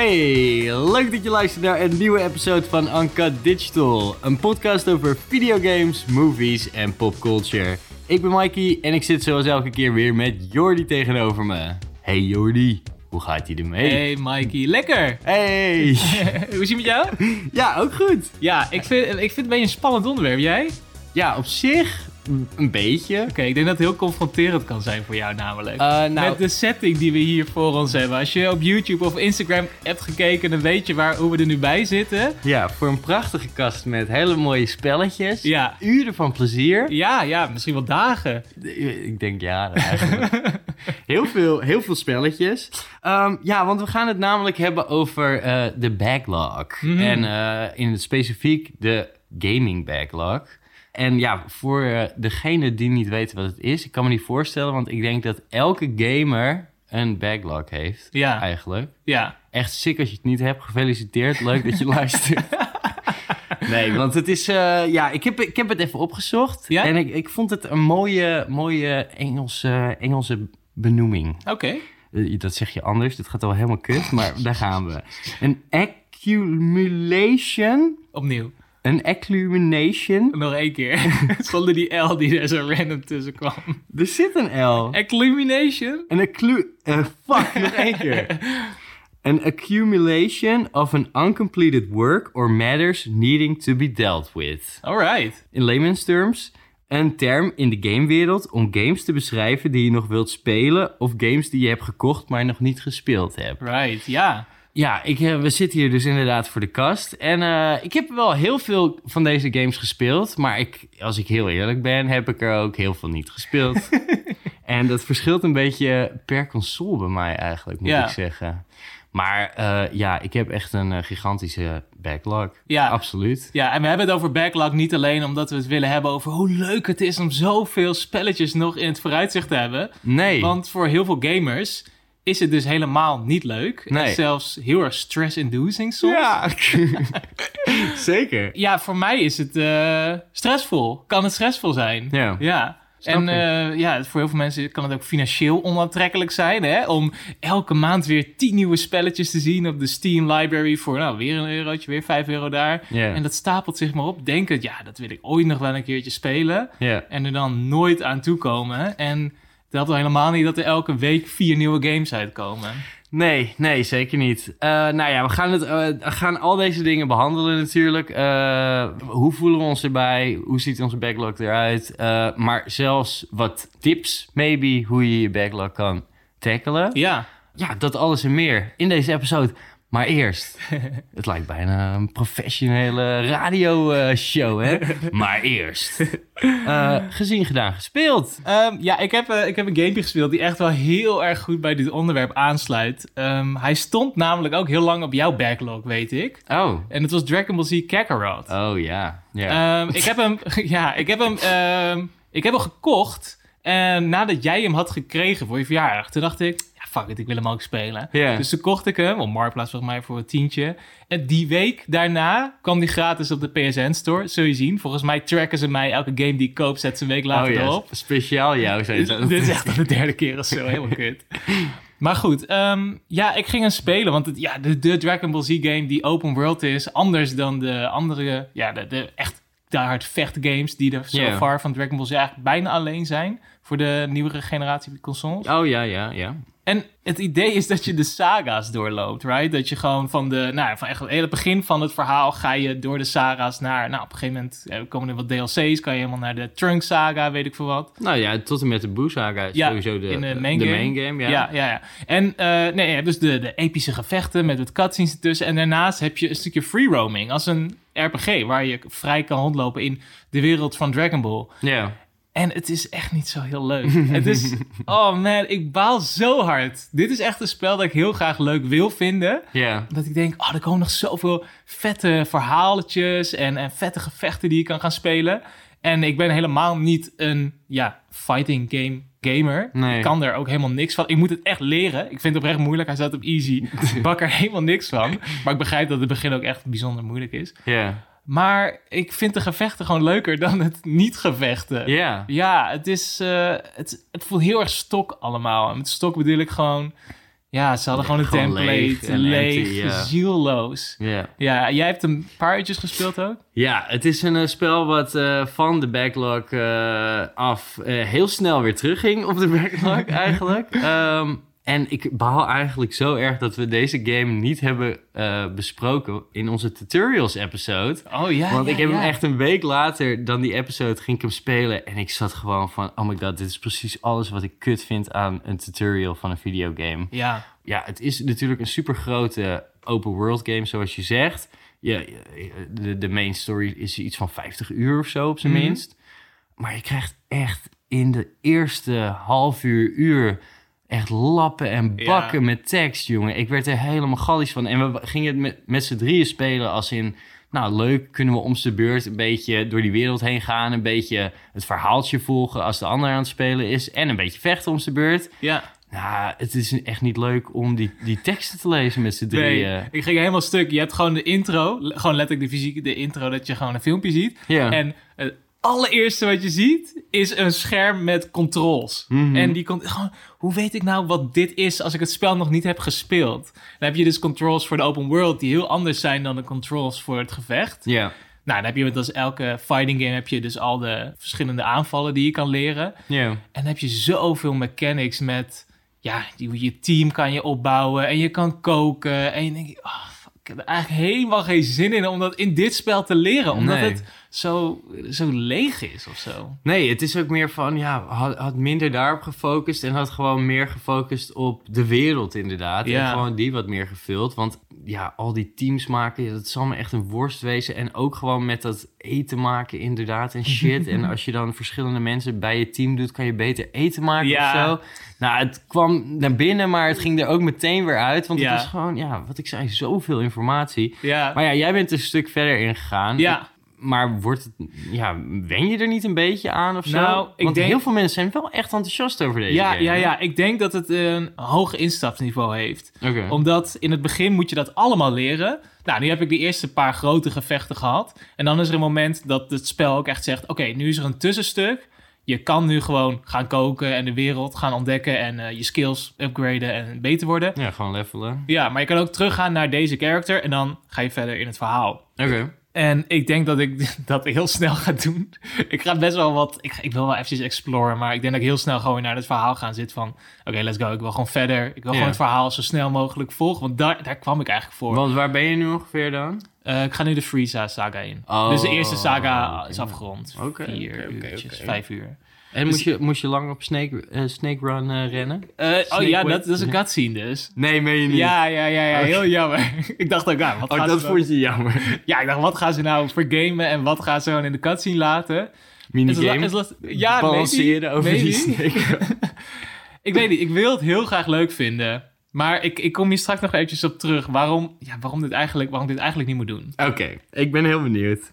Hey, leuk dat je luistert naar een nieuwe episode van Anka Digital. Een podcast over videogames, movies en popculture. Ik ben Mikey en ik zit zoals elke keer weer met Jordi tegenover me. Hey Jordi, hoe gaat ie ermee? Hey Mikey, lekker! Hey! Hoe is het met jou? Ja, ook goed. Ja, ik vind, ik vind het een beetje een spannend onderwerp. Jij? Ja, op zich een beetje. Oké, ik denk dat het heel confronterend kan zijn voor jou namelijk. Uh, nou, Met de setting die we hier voor ons hebben. Als je op YouTube of Instagram hebt gekeken, dan weet je waar, hoe we er nu bij zitten. Ja, voor een prachtige kast met hele mooie spelletjes. Ja. Uren van plezier. Ja, ja, misschien wel dagen. Ik denk ja, eigenlijk. heel, veel, heel veel spelletjes. Um, ja, want we gaan het namelijk hebben over uh, de backlog. Mhm. En uh, in het specifiek de gaming backlog. En ja, voor uh, degene die niet weten wat het is, ik kan me niet voorstellen, want ik denk dat elke gamer een backlog heeft. Ja. Eigenlijk. Ja. Echt sick als je het niet hebt. Gefeliciteerd. Leuk dat je luistert. Nee, want het is... Uh, ja, ik heb, ik heb het even opgezocht. Ja? En ik, ik vond het een mooie, mooie Engelse, Engelse benoeming. Oké. Okay. Uh, dat zeg je anders. Dat gaat al helemaal kut, maar daar gaan we. Een accumulation... Opnieuw. Een accumulation. Nog één keer. Zonder die L die er zo random tussen kwam. Er zit een L. Accumulation? Een acclu... Uh, fuck, nog één keer. An accumulation of an uncompleted work or matters needing to be dealt with. Alright. In layman's terms, een term in de gamewereld om games te beschrijven die je nog wilt spelen of games die je hebt gekocht maar nog niet gespeeld hebt. Right, ja. Ja, ik, we zitten hier dus inderdaad voor de kast. En uh, ik heb wel heel veel van deze games gespeeld. Maar ik, als ik heel eerlijk ben, heb ik er ook heel veel niet gespeeld. en dat verschilt een beetje per console bij mij eigenlijk, moet ja. ik zeggen. Maar uh, ja, ik heb echt een uh, gigantische backlog. Ja. Absoluut. Ja, en we hebben het over backlog niet alleen omdat we het willen hebben over hoe leuk het is om zoveel spelletjes nog in het vooruitzicht te hebben. Nee. Want voor heel veel gamers is het dus helemaal niet leuk. Nee. En zelfs heel erg stress-inducing soms. Ja, zeker. Ja, voor mij is het uh, stressvol. Kan het stressvol zijn. Ja. Ja. En uh, ja, voor heel veel mensen kan het ook financieel onaantrekkelijk zijn. Hè? Om elke maand weer tien nieuwe spelletjes te zien op de Steam Library. Voor nou, weer een eurotje, weer vijf euro daar. Yeah. En dat stapelt zich maar op. Denken, ja, dat wil ik ooit nog wel een keertje spelen. Yeah. En er dan nooit aan toekomen. En het helpt al helemaal niet dat er elke week vier nieuwe games uitkomen. Nee, nee, zeker niet. Uh, nou ja, we gaan, het, uh, gaan al deze dingen behandelen natuurlijk. Uh, hoe voelen we ons erbij? Hoe ziet onze backlog eruit? maar zelfs wat tips, maybe, hoe je je backlog kan tackelen. Ja. Ja, dat alles en meer in deze episode. Maar eerst, het lijkt bijna een professionele radioshow, hè? maar eerst, uh, gezien, gedaan, gespeeld. Um, ja, ik heb, uh, ik heb een gamepje gespeeld die echt wel heel erg goed bij dit onderwerp aansluit. Um, hij stond namelijk ook heel lang op jouw backlog, weet ik. Oh. En het was Dragon Ball Z Kakarot. Oh ja, ja. Um, ik heb hem, ja, ik heb hem, ik heb hem gekocht. En nadat jij hem had gekregen voor je verjaardag, toen dacht ik, fuck it, ik wil hem ook spelen. Yeah. Dus toen kocht ik hem, op Marktplaats volgens mij voor een tientje. En die week daarna kwam die gratis op de PSN Store, zul je zien. Volgens mij tracken ze mij, elke game die ik koop, zet ze een week later oh, erop. Speciaal jou, zijn ze. Dit is echt de derde keer of zo, helemaal kut. Maar goed, um, ja, ik ging hem spelen. Want het, ja, de, de Dragon Ball Z game die open world is, anders dan de andere, ja, de, de echt diehard vechtgames die er so Yeah. far van Dragon Ball Z eigenlijk bijna alleen zijn. Voor de nieuwere generatie consoles. Oh ja, ja, ja. En het idee is dat je de saga's doorloopt, right? Dat je gewoon van de, nou, van echt het hele begin van het verhaal ga je door de saga's naar, nou, op een gegeven moment eh, komen er wat DLC's, kan je helemaal naar de Trunk saga, weet ik veel wat. Nou ja, tot en met de Boo Saga is Ja, sowieso de, in de main de game. main game. Ja. Ja, ja, ja. En uh, nee, dus de, de epische gevechten met wat cutscenes ertussen. En daarnaast heb je een stukje free roaming als een RPG, waar je vrij kan rondlopen in de wereld van Dragon Ball. ja. En het is echt niet zo heel leuk. het is, oh man, ik baal zo hard. Dit is echt een spel dat ik heel graag leuk wil vinden. Ja. Dat ik denk, oh, er komen nog zoveel vette verhaaltjes en, en vette gevechten die je kan gaan spelen. En ik ben helemaal niet een, ja, fighting game gamer. Nee. Ik kan er ook helemaal niks van. Ik moet het echt leren. Ik vind het oprecht moeilijk. Hij staat op easy. Ik bak er helemaal niks van. Maar ik begrijp dat het begin ook echt bijzonder moeilijk is. Ja. Maar ik vind de gevechten gewoon leuker dan het niet-gevechten. Ja. Ja, het is... eh, het, het voelt heel erg stok allemaal. En met stok bedoel ik gewoon... Ja, ze hadden Ja, gewoon een gewoon template. leeg Leeg, en empty, ja. zielloos. Ja. Ja, jij hebt een paar uurtjes gespeeld ook? Ja, het is een eh, spel wat eh, van de backlog af heel snel weer terugging op de backlog eigenlijk. Ehm, en ik baal eigenlijk zo erg dat we deze game niet hebben eh, besproken in onze tutorials episode. Oh ja, Want ja, ik heb ja. hem echt een week later dan die episode ging ik hem spelen. En ik zat gewoon van, oh my god, dit is precies alles wat ik kut vind aan een tutorial van een videogame. Ja, Ja, het is natuurlijk een super grote open world game, zoals je zegt. Ja, de main story is iets van 50 uur of zo, op zijn Mhm. minst. Maar je krijgt echt in de eerste half uur, uur echt lappen en Ja. bakken met tekst, jongen. Ik werd er helemaal gallisch van. En we gingen het met, met z'n drieën spelen als in... Nou, leuk, kunnen we om de beurt een beetje door die wereld heen gaan. Een beetje het verhaaltje volgen als de ander aan het spelen is. En een beetje vechten om de beurt. ja. Nou, het is echt niet leuk om die, die teksten te lezen met z'n Nee, drieën. ik ging helemaal stuk. Je hebt gewoon de intro, gewoon letterlijk de fysieke de intro, dat je gewoon een filmpje ziet. Ja. En het allereerste wat je ziet is een scherm met controls. Mhm. En die komt gewoon, hoe weet ik nou wat dit is als ik het spel nog niet heb gespeeld? Dan heb je dus controls voor de open world die heel anders zijn dan de controls voor het gevecht. ja. Nou, dan heb je met als elke fighting game heb je dus al de verschillende aanvallen die je kan leren. Ja. En dan heb je zoveel mechanics met, ja, die, je team kan je opbouwen en je kan koken. En je denkt, oh, fuck, ik heb er eigenlijk helemaal geen zin in om dat in dit spel te leren. Omdat Nee. het zo, zo leeg is of zo. Nee, het is ook meer van, ja, had, had minder daarop gefocust en had gewoon meer gefocust op de wereld inderdaad. Ja. En gewoon die wat meer gevuld. Want ja, al die teams maken, dat zal me echt een worst wezen. En ook gewoon met dat eten maken inderdaad en shit. en als je dan verschillende mensen bij je team doet, kan je beter eten maken Ja. of zo. Nou, het kwam naar binnen, maar het ging er ook meteen weer uit. Want Ja. het was gewoon, ja, wat ik zei, zoveel informatie. Ja, Maar ja, jij bent een stuk verder in gegaan. ja. Maar wordt het, ja, wen je er niet een beetje aan of zo? Nou, ik Want denk- heel veel mensen zijn wel echt enthousiast over deze Ja, game, ja, ja, ik denk dat het een hoog instapniveau heeft. Oké. Omdat in het begin moet je dat allemaal leren. Nou, nu heb ik de eerste paar grote gevechten gehad. En dan is er een moment dat het spel ook echt zegt... Oké, nu is er een tussenstuk. Je kan nu gewoon gaan koken en de wereld gaan ontdekken... en eh, je skills upgraden en beter worden. Ja, gewoon levelen. Ja, maar je kan ook teruggaan naar deze character... en dan ga je verder in het verhaal. Oké. En ik denk dat ik dat heel snel ga doen. Ik ga best wel wat... Ik, ik wil wel eventjes exploren... maar ik denk dat ik heel snel gewoon weer naar het verhaal ga zitten van... Oké, let's go. Ik wil gewoon verder. Ik wil Ja. gewoon het verhaal zo snel mogelijk volgen. Want daar, daar kwam ik eigenlijk voor. Want waar ben je nu ongeveer dan? Eh, ik ga nu de Frieza saga in. Oh, dus de eerste saga is afgerond. Oké, Vier oké, oké, uurtjes, vijf uur. En Dus- moest, je, moest je lang op Snake, eh, Snake Run eh, rennen? Eh, oh ja, dat, dat is een cutscene dus. Nee, meen je niet? Ja, ja, ja, ja, Oké. heel jammer. ik dacht ook, ja, wat Oh, gaan dat ze nou- vond je jammer. Ja, ik dacht, wat gaan ze nou vergamen en wat gaan ze dan in de cutscene laten? Minigame. Is ja, Balanceren maybe, over die. Snake. Ik weet niet, ik wil het heel graag leuk vinden. Maar ik, ik kom hier straks nog eventjes op terug waarom, ja, waarom, dit eigenlijk, waarom dit eigenlijk niet moet doen. Oké, ik ben heel benieuwd.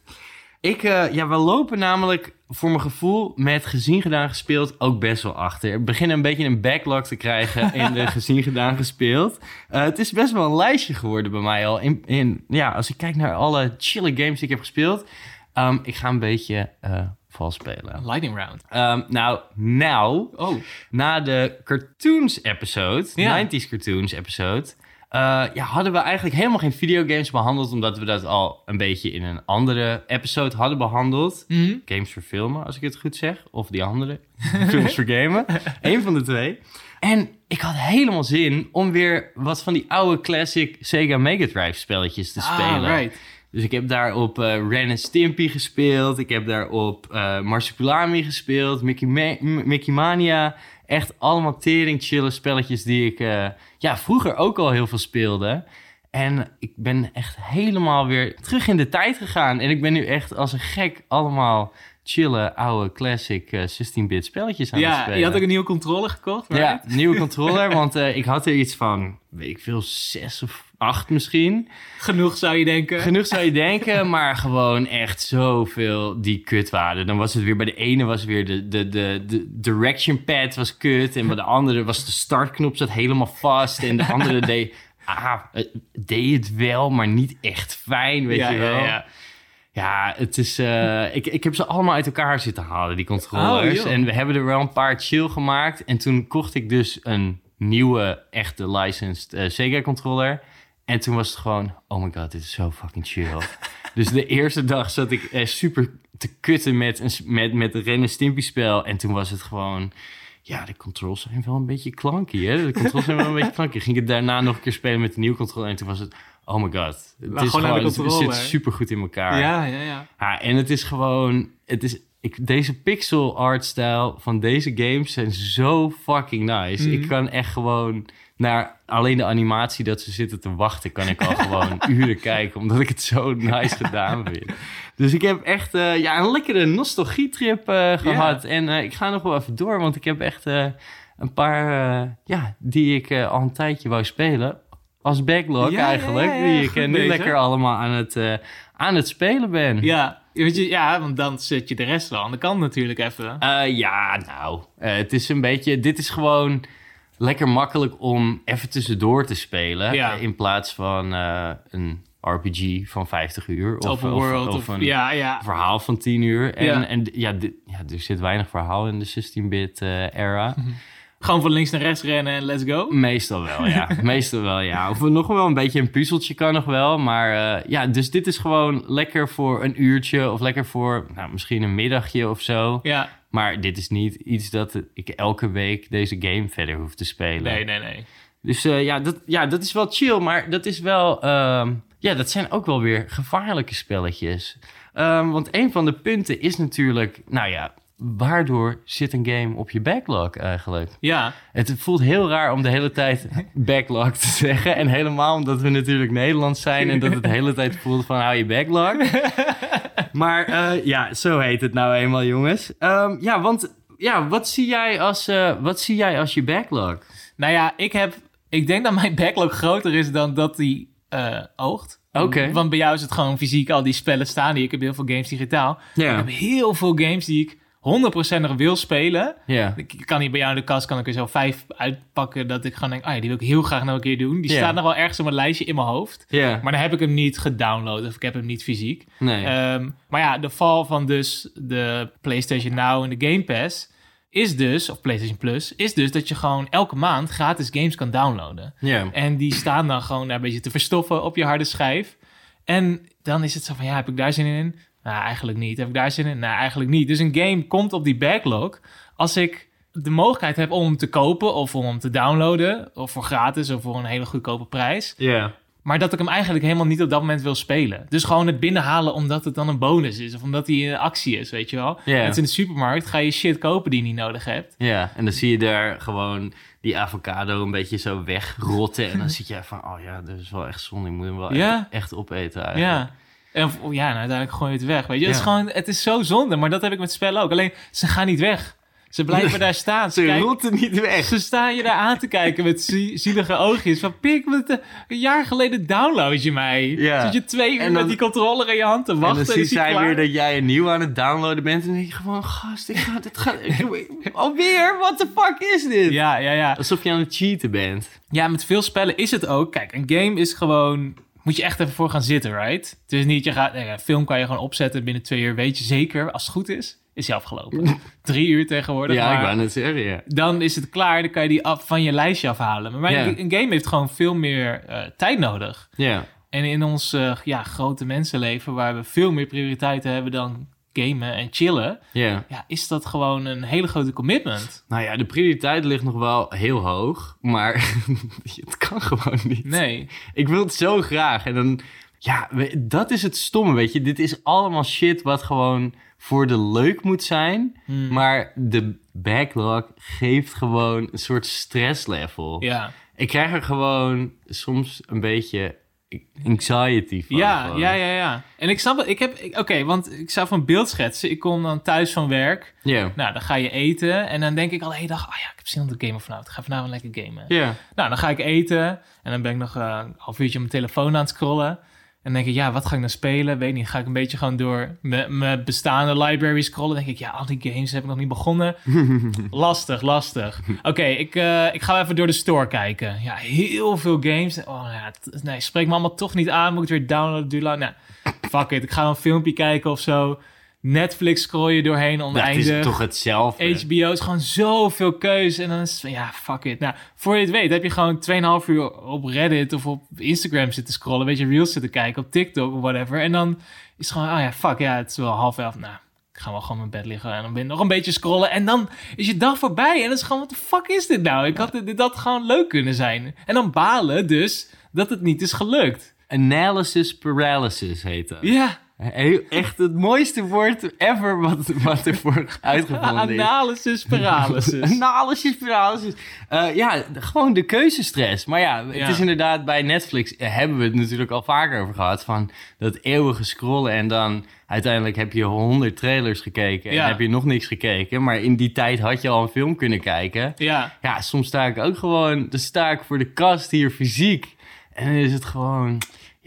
Ik, eh, ja, we lopen namelijk voor mijn gevoel met gezien gedaan gespeeld ook best wel achter. We beginnen een beetje een backlog te krijgen in de gezien gedaan gespeeld. Eh, het is best wel een lijstje geworden bij mij al. In, in, ja, als ik kijk naar alle chille games die ik heb gespeeld. Ehm, ik ga een beetje eh vals spelen. Lightning round. Ehm, nou, nou, Oh, na de cartoons episode, Ja. 90s cartoons episode, eh, ja, hadden we eigenlijk helemaal geen videogames behandeld, omdat we dat al een beetje in een andere episode hadden behandeld. Mhm. Games voor filmen, als ik het goed zeg. Of die andere. Films voor gamen. Eén van de twee. En ik had helemaal zin om weer wat van die oude classic Sega Mega Drive spelletjes te spelen. Ah, right. Dus ik heb daar op eh Ren en Stimpy gespeeld. Ik heb daar op eh Marsupilami gespeeld. Mickey, Ma- Mickey Mania. Echt allemaal tering chille spelletjes die ik eh, ja, vroeger ook al heel veel speelde. En ik ben echt helemaal weer terug in de tijd gegaan. En ik ben nu echt als een gek allemaal chille, oude, classic eh, 16-bit spelletjes aan het Ja, spelen. je had ook een nieuwe controller gekocht, Ja, nieuwe controller. want ik had er iets van, weet ik veel, zes of acht misschien. Genoeg zou je denken. Genoeg zou je denken, maar gewoon echt zoveel die kut waren. Dan was het weer bij de ene was weer de, de, de, de direction pad was kut. En bij de andere was de startknop zat helemaal vast. En de andere deed, ah, deed het wel, maar niet echt fijn, weet ja, je wel. ja, ja. Ja, het is. eh, ik, ik heb ze allemaal uit elkaar zitten halen, die controllers. Oh, en we hebben er wel een paar chill gemaakt. En toen kocht ik dus een nieuwe, echte licensed eh, Sega-controller. En toen was het gewoon, oh my god, dit is zo fucking chill. dus de eerste dag zat ik eh, super te kutten met, een, met, met het Ren en Stimpy spel. En toen was het gewoon... Ja, de controls zijn wel een beetje klanky, hè? De controls zijn wel een beetje klanky. Ging ik daarna nog een keer spelen met de nieuwe controller. En toen was het, oh my god. Het Maar is gewoon het controller. zit super goed in elkaar. Ja, ja, ja. Ja, en het is gewoon... Het is, ik, deze pixel art style van deze games zijn zo fucking nice. Mhm. Ik kan echt gewoon naar alleen de animatie dat ze zitten te wachten... kan ik al gewoon uren kijken, omdat ik het zo nice gedaan vind. Dus ik heb echt eh, ja, een lekkere nostalgietrip eh gehad. En eh, ik ga nog wel even door, want ik heb echt een paar... ja, die ik al een tijdje wou spelen... Als backlog Ja, eigenlijk, ja, ja, die ik nu bezig. lekker allemaal aan het, aan het spelen ben. Ja, ja, want dan zet je de rest wel aan de kant natuurlijk even. Ja, nou, het is een beetje... Dit is gewoon lekker makkelijk om even tussendoor te spelen. Ja. eh, in plaats van eh, een RPG van 50 uur. Of, world of, of, een ja, ja. verhaal van 10 uur. En Ja. en, ja, ja, er zit weinig verhaal in de 16-bit eh, era. Gewoon van links naar rechts rennen en let's go. Meestal wel, ja. Meestal wel, ja. Of nog wel een beetje een puzzeltje kan nog wel. Maar ja, dus dit is gewoon lekker voor een uurtje... of lekker voor nou, misschien een middagje of zo. Ja, Maar dit is niet iets dat ik elke week deze game verder hoef te spelen. nee, nee, nee. Dus eh, ja, dat, ja, dat is wel chill, maar dat is wel... ehm, ja, dat zijn ook wel weer gevaarlijke spelletjes. Ehm, want een van de punten is natuurlijk... Nou ja, waardoor zit een game op je backlog eigenlijk? Ja, Het voelt heel raar om de hele tijd backlog te zeggen. En helemaal omdat we natuurlijk Nederlands zijn... en dat het de hele tijd voelt van hou je backlog. Maar eh, ja, zo heet het nou eenmaal, jongens. Ehm, ja, want ja, wat, zie jij als, eh, wat zie jij als je backlog? nou ja, ik heb... Ik denk dat mijn backlog groter is dan dat die eh, oogt. Oké. Want bij jou is het gewoon fysiek al die spellen staan. Ik heb heel veel games digitaal. Ik Ja, heb heel veel games die ik 100% nog wil spelen. ja, Ik kan hier bij jou in de kast kan ik er zo vijf uitpakken dat ik gewoon denk, ah ja, die wil ik heel graag nog een keer doen. Die Ja. staat nog wel ergens op mijn lijstje in mijn hoofd. ja. Maar dan heb ik hem niet gedownload of ik heb hem niet fysiek. Nee. Ehm, maar ja, de val van dus de PlayStation Now en de Game Pass is dus, of PlayStation Plus, is dus dat je gewoon elke maand gratis games kan downloaden. ja. En die staan dan gewoon daar een beetje te verstoffen op je harde schijf. En dan is het zo van, ja, heb ik daar zin in? Nou, eigenlijk niet. Heb ik daar zin in? Nou, eigenlijk niet. Dus een game komt op die backlog als ik de mogelijkheid heb om hem te kopen of om hem te downloaden. Of voor gratis of voor een hele goedkope prijs. Ja. Maar dat ik hem eigenlijk helemaal niet op dat moment wil spelen. Dus gewoon het binnenhalen omdat het dan een bonus is. Of omdat hij in actie is, weet je wel. Ja. Het is in de supermarkt. Ga je shit kopen die je niet nodig hebt. Ja, en dan zie je daar gewoon die avocado een beetje zo wegrotten. En dan zit je van, oh ja, dat is wel echt zonde. Ik moet hem wel echt, echt opeten eigenlijk. Ja. En ja, nou, uiteindelijk gooi je het weg. Weet je, het, is gewoon, het is zo zonde, maar dat heb ik met spellen ook. Alleen, ze gaan niet weg. Ze blijven daar staan. Ze, Ze rotten niet weg. ze staan je daar aan te kijken met zie- zielige oogjes. Van, pik, wat een jaar geleden download je mij. Ja. Zit je twee uur En dan- met die controller in je hand te En wachten. dan ziet zij klaar? weer dat jij een nieuw aan het downloaden bent. En dan denk je gewoon, gast, ik ga, dit gaat... alweer? What the fuck is dit? Ja, ja, ja. Alsof je aan het cheaten bent. Ja, met veel spellen is het ook. Kijk, een game is gewoon. Moet je echt even voor gaan zitten, right? Het is niet, je gaat. nee, een film kan je gewoon opzetten binnen twee uur. Weet je zeker, als het goed is, is hij afgelopen. Drie uur tegenwoordig. Ja, maar ik wou net zeggen, ja. Dan is het klaar, dan kan je die af, van je lijstje afhalen. Maar een game heeft gewoon veel meer eh, tijd nodig. Ja, En in ons eh, ja, grote mensenleven, waar we veel meer prioriteiten hebben dan gamen en chillen, ja. ja, is dat gewoon een hele grote commitment. Nou ja, de prioriteit ligt nog wel heel hoog. Maar het kan gewoon niet. Nee. Ik wil het zo graag. En dan, ja, dat is het stomme, weet je. Dit is allemaal shit wat gewoon voor de leuk moet zijn. Hmm. Maar de backlog geeft gewoon een soort stresslevel. Ja. Ik krijg er gewoon soms een beetje anxiety van. Ja, ja, ja, ja. En ik snap het. Ik heb, oké, want ik zou van beeld schetsen. Ik kom dan thuis van werk. Ja. Nou, dan ga je eten. En dan denk ik al de hele dag, oh ja, ik heb zin om te gamen vanavond. Ik ga vanavond lekker gamen. Ja. Nou, dan ga ik eten. En dan ben ik nog eh, een half uurtje op mijn telefoon aan het scrollen. En dan denk ik, ja, wat ga ik nou spelen? Weet niet. Ga ik een beetje gewoon door mijn bestaande library scrollen. Dan denk ik, ja, al die games heb ik nog niet begonnen. lastig, lastig. Oké, ik, eh, ik ga even door de store kijken. Ja, heel veel games. Oh ja, nee, spreek me allemaal toch niet aan. Moet ik het weer downloaden? Duur lang. Nou, fuck it. Ik ga een filmpje kijken of zo. Netflix scroll je doorheen Dat oneindig. is toch hetzelfde. HBO is gewoon zoveel keus. En dan is het van, ja, fuck it. Nou, voor je het weet heb je gewoon 2,5 uur op Reddit of op Instagram zitten scrollen. Weet je, reels zitten kijken op TikTok of whatever. En dan is het gewoon, oh ja, fuck, ja, het is wel half elf. Nou, ik ga wel gewoon in mijn bed liggen en dan ben ik nog een beetje scrollen. En dan is je dag voorbij. En dan is gewoon, wat de fuck is dit nou? Ik had dit, had gewoon leuk kunnen zijn. En dan balen dus dat het niet is gelukt. Analysis paralysis heet dat. Ja, Echt het mooiste woord ever wat, wat ervoor uitgevonden is. analysis paralysis. Analysis paralysis. Eh, ja, gewoon de keuzestress. Maar ja, het Ja. is inderdaad bij Netflix eh, hebben we het natuurlijk al vaker over gehad. Van dat eeuwige scrollen en dan uiteindelijk heb je honderd trailers gekeken. Ja. En heb je nog niks gekeken. Maar in die tijd had je al een film kunnen kijken. ja, Ja, soms sta ik ook gewoon, dan sta ik voor de kast hier fysiek. En dan is het gewoon,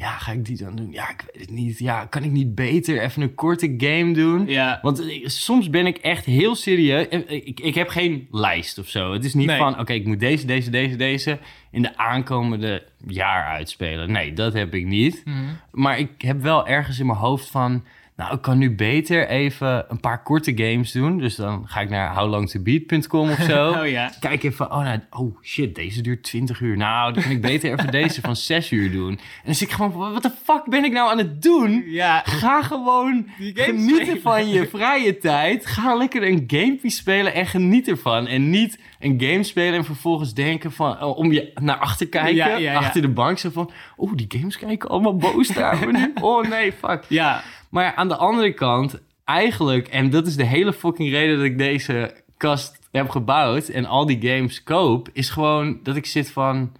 ja, ga ik die dan doen? Ja, ik weet het niet. Ja, kan ik niet beter even een korte game doen? ja. Want ik- soms ben ik echt heel serieus. Ik, ik heb geen lijst of zo. Het is niet Nee. van, oké, ik moet deze, deze, deze, deze in de aankomende jaar uitspelen. Nee, dat heb ik niet. Mhm. Maar ik heb wel ergens in mijn hoofd van... Nou, ik kan nu beter even een paar korte games doen. Dus dan ga ik naar howlongtobeat.com of zo. Oh ja. Kijk even, oh, nou, oh shit, deze duurt 20 uur. Nou, dan kan ik beter even deze van 6 uur doen. En dan zit ik gewoon, wat de fuck ben ik nou aan het doen? Ja, Ga gewoon genieten spelen. van je vrije tijd. Ga lekker een gamepje spelen en geniet ervan. En niet een game spelen en vervolgens denken van... oh, om je naar achter kijken, Ja, ja, ja. achter de bank. Zo van, oh, die games kijken allemaal boos naar me nu. Oh nee, fuck. ja. Maar ja, aan de andere kant, eigenlijk... en dat is de hele fucking reden dat ik deze kast heb gebouwd... en al die games koop... is gewoon dat ik zit van...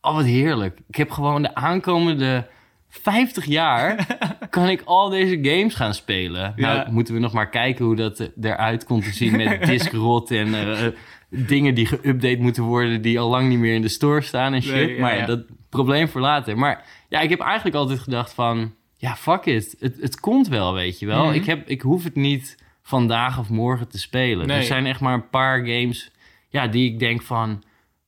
oh, wat heerlijk. Ik heb gewoon de aankomende 50 jaar... kan ik al deze games gaan spelen. Ja. Nou, moeten we nog maar kijken hoe dat eruit komt te zien... met diskrot en... eh, eh, dingen die geüpdate moeten worden... die al lang niet meer in de store staan en shit. Nee, ja, maar ja. dat probleem voor later. Maar ja, ik heb eigenlijk altijd gedacht van... Ja, fuck it. Het, het komt wel, weet je wel. Mhm. ik, heb, ik hoef het niet vandaag of morgen te spelen. Nee. Er zijn echt maar een paar games ja, die ik denk van...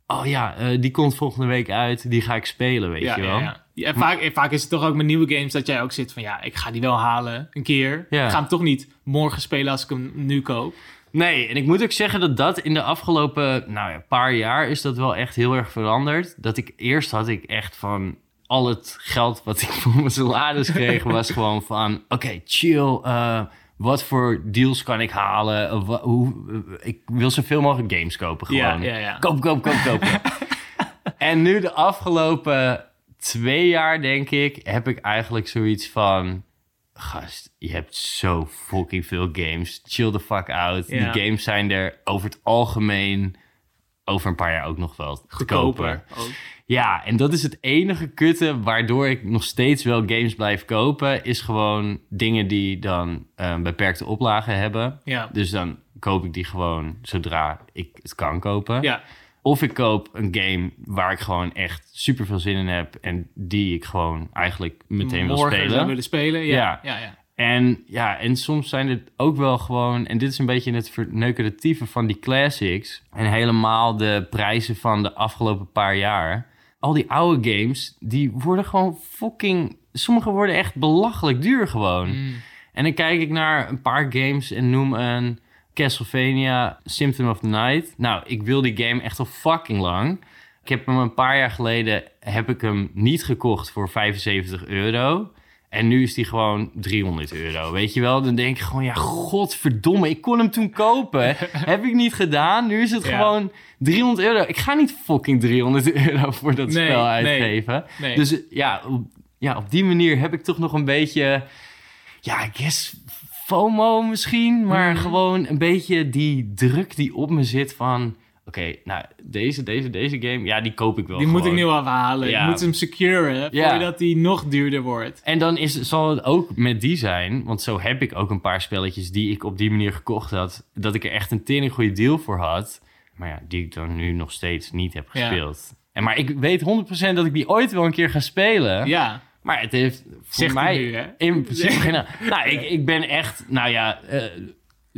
Oh ja, eh, die komt volgende week uit. Die ga ik spelen, weet ja, je wel. Ja, ja. En vaak, en vaak is het toch ook met nieuwe games dat jij ook zit van ja, ik ga die wel halen een keer. Ja. Ik ga hem toch niet morgen spelen als ik hem nu koop. Nee, en ik moet ook zeggen dat dat in de afgelopen nou ja, paar jaar is dat wel echt heel erg veranderd. Dat ik eerst had ik echt van al het geld wat ik voor mijn salaris kreeg, was gewoon van oké, chill. eh, wat voor deals kan ik halen? Eh, wa- hoe, eh, ik wil zoveel mogelijk games kopen gewoon. Ja, ja, ja. Koop, koop, koop, koop. en nu de afgelopen twee jaar, denk ik, heb ik eigenlijk zoiets van... Gast, je hebt zo fucking veel games. Chill the fuck out. Ja. Die games zijn er over het algemeen over een paar jaar ook nog wel te kopen. Goedkoper. ook. Ja, en dat is het enige kutte waardoor ik nog steeds wel games blijf kopen. Is gewoon dingen die dan een beperkte oplagen hebben. Ja. Dus dan koop ik die gewoon zodra ik het kan kopen. Ja. Of ik koop een game waar ik gewoon echt super veel zin in heb. En die ik gewoon eigenlijk meteen wil Morgen spelen. zou willen spelen. Ja. Ja. Ja. Ja. En ja, en soms zijn het ook wel gewoon... En dit is een beetje het verneukeratieve van die classics. En helemaal de prijzen van de afgelopen paar jaar. Al die oude games, die worden gewoon fucking... Sommige worden echt belachelijk duur gewoon. Mm. En dan kijk ik naar een paar games en noem een Castlevania Symptom of the Night. Nou, ik wil die game echt al fucking lang. Ik heb hem een paar jaar geleden heb ik hem niet gekocht voor 75 euro. En nu is die gewoon 300 euro. Weet je wel? Dan denk ik gewoon, ja, godverdomme, ik kon hem toen kopen. heb ik niet gedaan. Nu is het Ja. gewoon 300 euro. Ik ga niet fucking 300 euro voor dat Nee, spel uitgeven. nee. Dus ja op, ja, op die manier heb ik toch nog een beetje... Ja, I guess FOMO misschien. Maar Mhm. gewoon een beetje die druk die op me zit van... Oké, nou, deze, deze, deze game, ja, die koop ik wel Die moet ik nu afhalen. Ja. Ik moet hem securen Ja. voordat die nog duurder wordt. En dan is, zal het ook met die zijn, want zo heb ik ook een paar spelletjes die ik op die manier gekocht had, dat ik er echt een tering goede deal voor had, maar ja, die ik dan nu nog steeds niet heb Ja. gespeeld. En maar ik weet 100% dat ik die ooit wel een keer ga spelen, Ja. maar het heeft voor Zegt mij nu, hè? in principe geen... Nou, ik, ik ben echt, nou ja, eh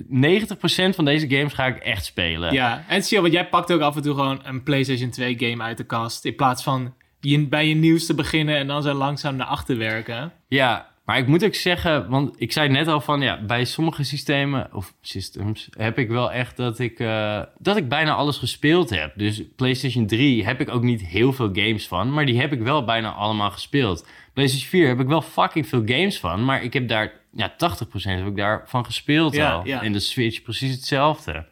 90% van deze games ga ik echt spelen. Ja, en chill, want jij pakt ook af en toe gewoon een PlayStation 2 game uit de kast. In plaats van je, bij je nieuws te beginnen en dan zo langzaam naar achter werken. Ja, Maar ik moet ook zeggen, want ik zei net al van ja, bij sommige systemen of systems heb ik wel echt dat ik, eh, dat ik bijna alles gespeeld heb. Dus PlayStation 3 heb ik ook niet heel veel games van, maar die heb ik wel bijna allemaal gespeeld. PlayStation 4 heb ik wel fucking veel games van, maar ik heb daar, ja, 80% heb ik daarvan gespeeld Ja, al. ja. En de Switch precies hetzelfde.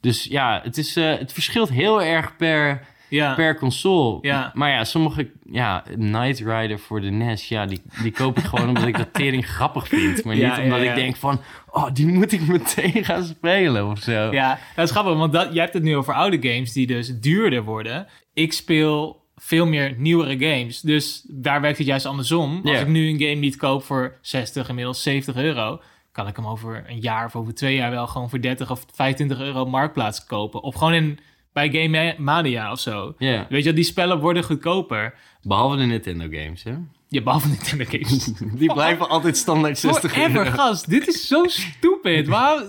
Dus ja, het, is, eh, het verschilt heel erg per, Ja. per console. Ja. Maar ja, sommige... Ja, Knight Rider voor de NES, ja, die, die koop ik gewoon omdat ik dat tering grappig vind. Maar niet Ja, omdat ik denk van... Oh, die moet ik meteen gaan spelen of zo. Ja, dat is grappig, want dat, jij hebt het nu over oude games die dus duurder worden. Ik speel veel meer nieuwere games. Dus daar werkt het juist andersom. Als Ja. ik nu een game niet koop voor 60, inmiddels 70 euro... kan ik hem over een jaar of over twee jaar wel gewoon voor 30 of 25 euro marktplaats kopen. Of gewoon in, bij Game Mania of zo. Ja, Weet je, die spellen worden goedkoper. behalve de Nintendo games, hè? Je behalve Nintendo games. Die blijven altijd standaard 60 Forever, euro. gast. Dit is zo stupid. Waarom...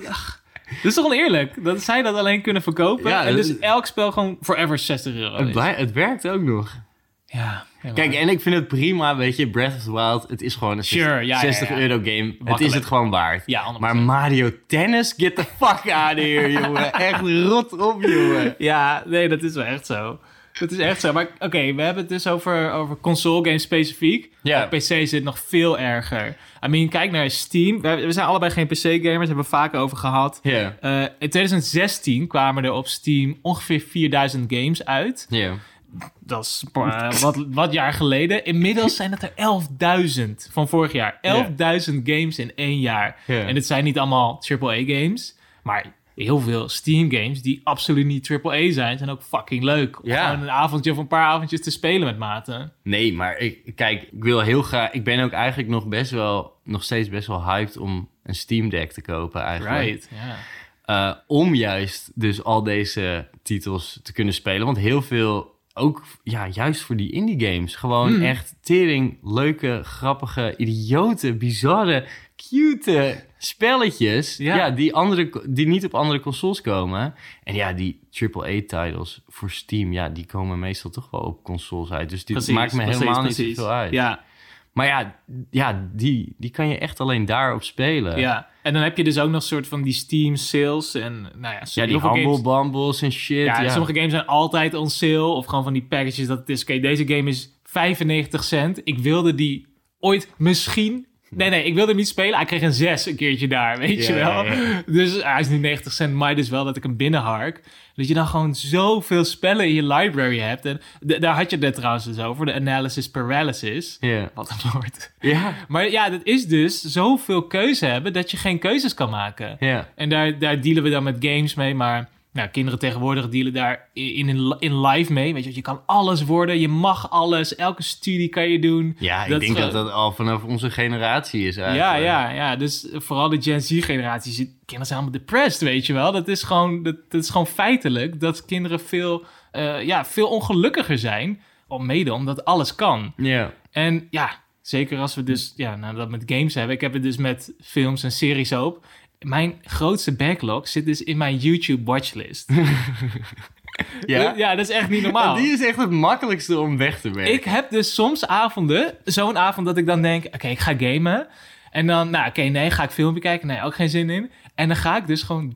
Dit is toch oneerlijk? Dat zij dat alleen kunnen verkopen. Ja, en dus dat- elk spel gewoon forever 60 euro Het, blij- het werkt ook nog. Ja. Kijk, en ik vind het prima, weet je, Breath of the Wild, het is gewoon een Sure, 60, ja, ja, 60 ja. euro game. Het is het gewoon waard. Ja, 100%. Maar Mario Tennis, get the fuck out of here, jongen. Echt rot op, jongen. Ja, nee, dat is wel echt zo. Dat is echt zo. Maar oké, we hebben het dus over, over console games specifiek. Ja. Op PC zit het nog veel erger. I mean, kijk naar Steam. We, we zijn allebei geen PC-gamers, hebben we vaak over gehad. Ja, Eh, in 2016 kwamen er op Steam ongeveer 4000 games uit. ja. Dat is eh, wat, wat jaar geleden. Inmiddels zijn het er 11.000 van vorig jaar. 11.000 games in één jaar. Ja. En dit zijn niet allemaal AAA-games, maar heel veel Steam-games die absoluut niet AAA zijn, zijn ook fucking leuk. Om Ja. gewoon een avondje of een paar avondjes te spelen met maten. Nee, maar ik, kijk, ik wil heel graag... Ik ben ook eigenlijk nog best wel, nog steeds best wel hyped om een Steam Deck te kopen eigenlijk. Right, ja. Eh, om juist dus al deze titels te kunnen spelen. Want heel veel, ook ja, juist voor die indie games, gewoon Hmm. echt tering, leuke, grappige, idiote, bizarre, cute spelletjes. Ja. Ja. die, andere, die niet op andere consoles komen. En ja, die AAA-titles voor Steam, ja, die komen meestal toch wel op consoles uit. Dus dit Precies, maakt me precies, helemaal precies. niet zoveel uit. Ja, Maar ja, ja die, die kan je echt alleen daarop spelen. ja. En dan heb je dus ook nog soort van die Steam sales en nou ja, Ja, die Humble games- Bumbles en shit. Ja, Ja, sommige games zijn altijd on sale. Of gewoon van die packages dat het is... Oké, deze game is 95 cent. Ik wilde die ooit misschien... Nee, nee, ik wilde hem niet spelen. Hij kreeg een 6 een keertje daar, weet Ja, je wel. ja, ja. Dus hij is nu 90 cent, maar dus wel dat ik hem binnenhark. Dat je dan gewoon zoveel spellen in je library hebt. En daar had je het net trouwens dus over, de analysis paralysis. Ja. Wat een woord. Ja. Maar ja, dat is dus zoveel keuze hebben dat je geen keuzes kan maken. Ja. En daar, daar dealen we dan met games mee. Maar nou, kinderen tegenwoordig dealen daar in, in, in live mee. Weet je, je kan alles worden. Je mag alles. Elke studie kan je doen. Ja, ik Dat denk dat dat al vanaf onze generatie is Ja, eigenlijk. ja, ja. Dus vooral de Gen Z-generatie. Kinderen zijn allemaal depressed, weet je wel. Dat is gewoon, dat, dat is gewoon feitelijk dat kinderen veel, eh, ja, veel ongelukkiger zijn. Al mede omdat alles kan. Ja. En ja, zeker als we dus ja, nou, dat met games hebben. Ik heb het dus met films en series ook. Mijn grootste backlog zit dus in mijn YouTube watchlist. Ja? ja dat is echt niet normaal. En die is echt het makkelijkste om weg te werken. Ik heb dus soms avonden, zo'n avond dat ik dan denk, oké, ik ga gamen. En dan, nou oké, nee, ga ik filmpje kijken? Nee, ook geen zin in. En dan ga ik dus gewoon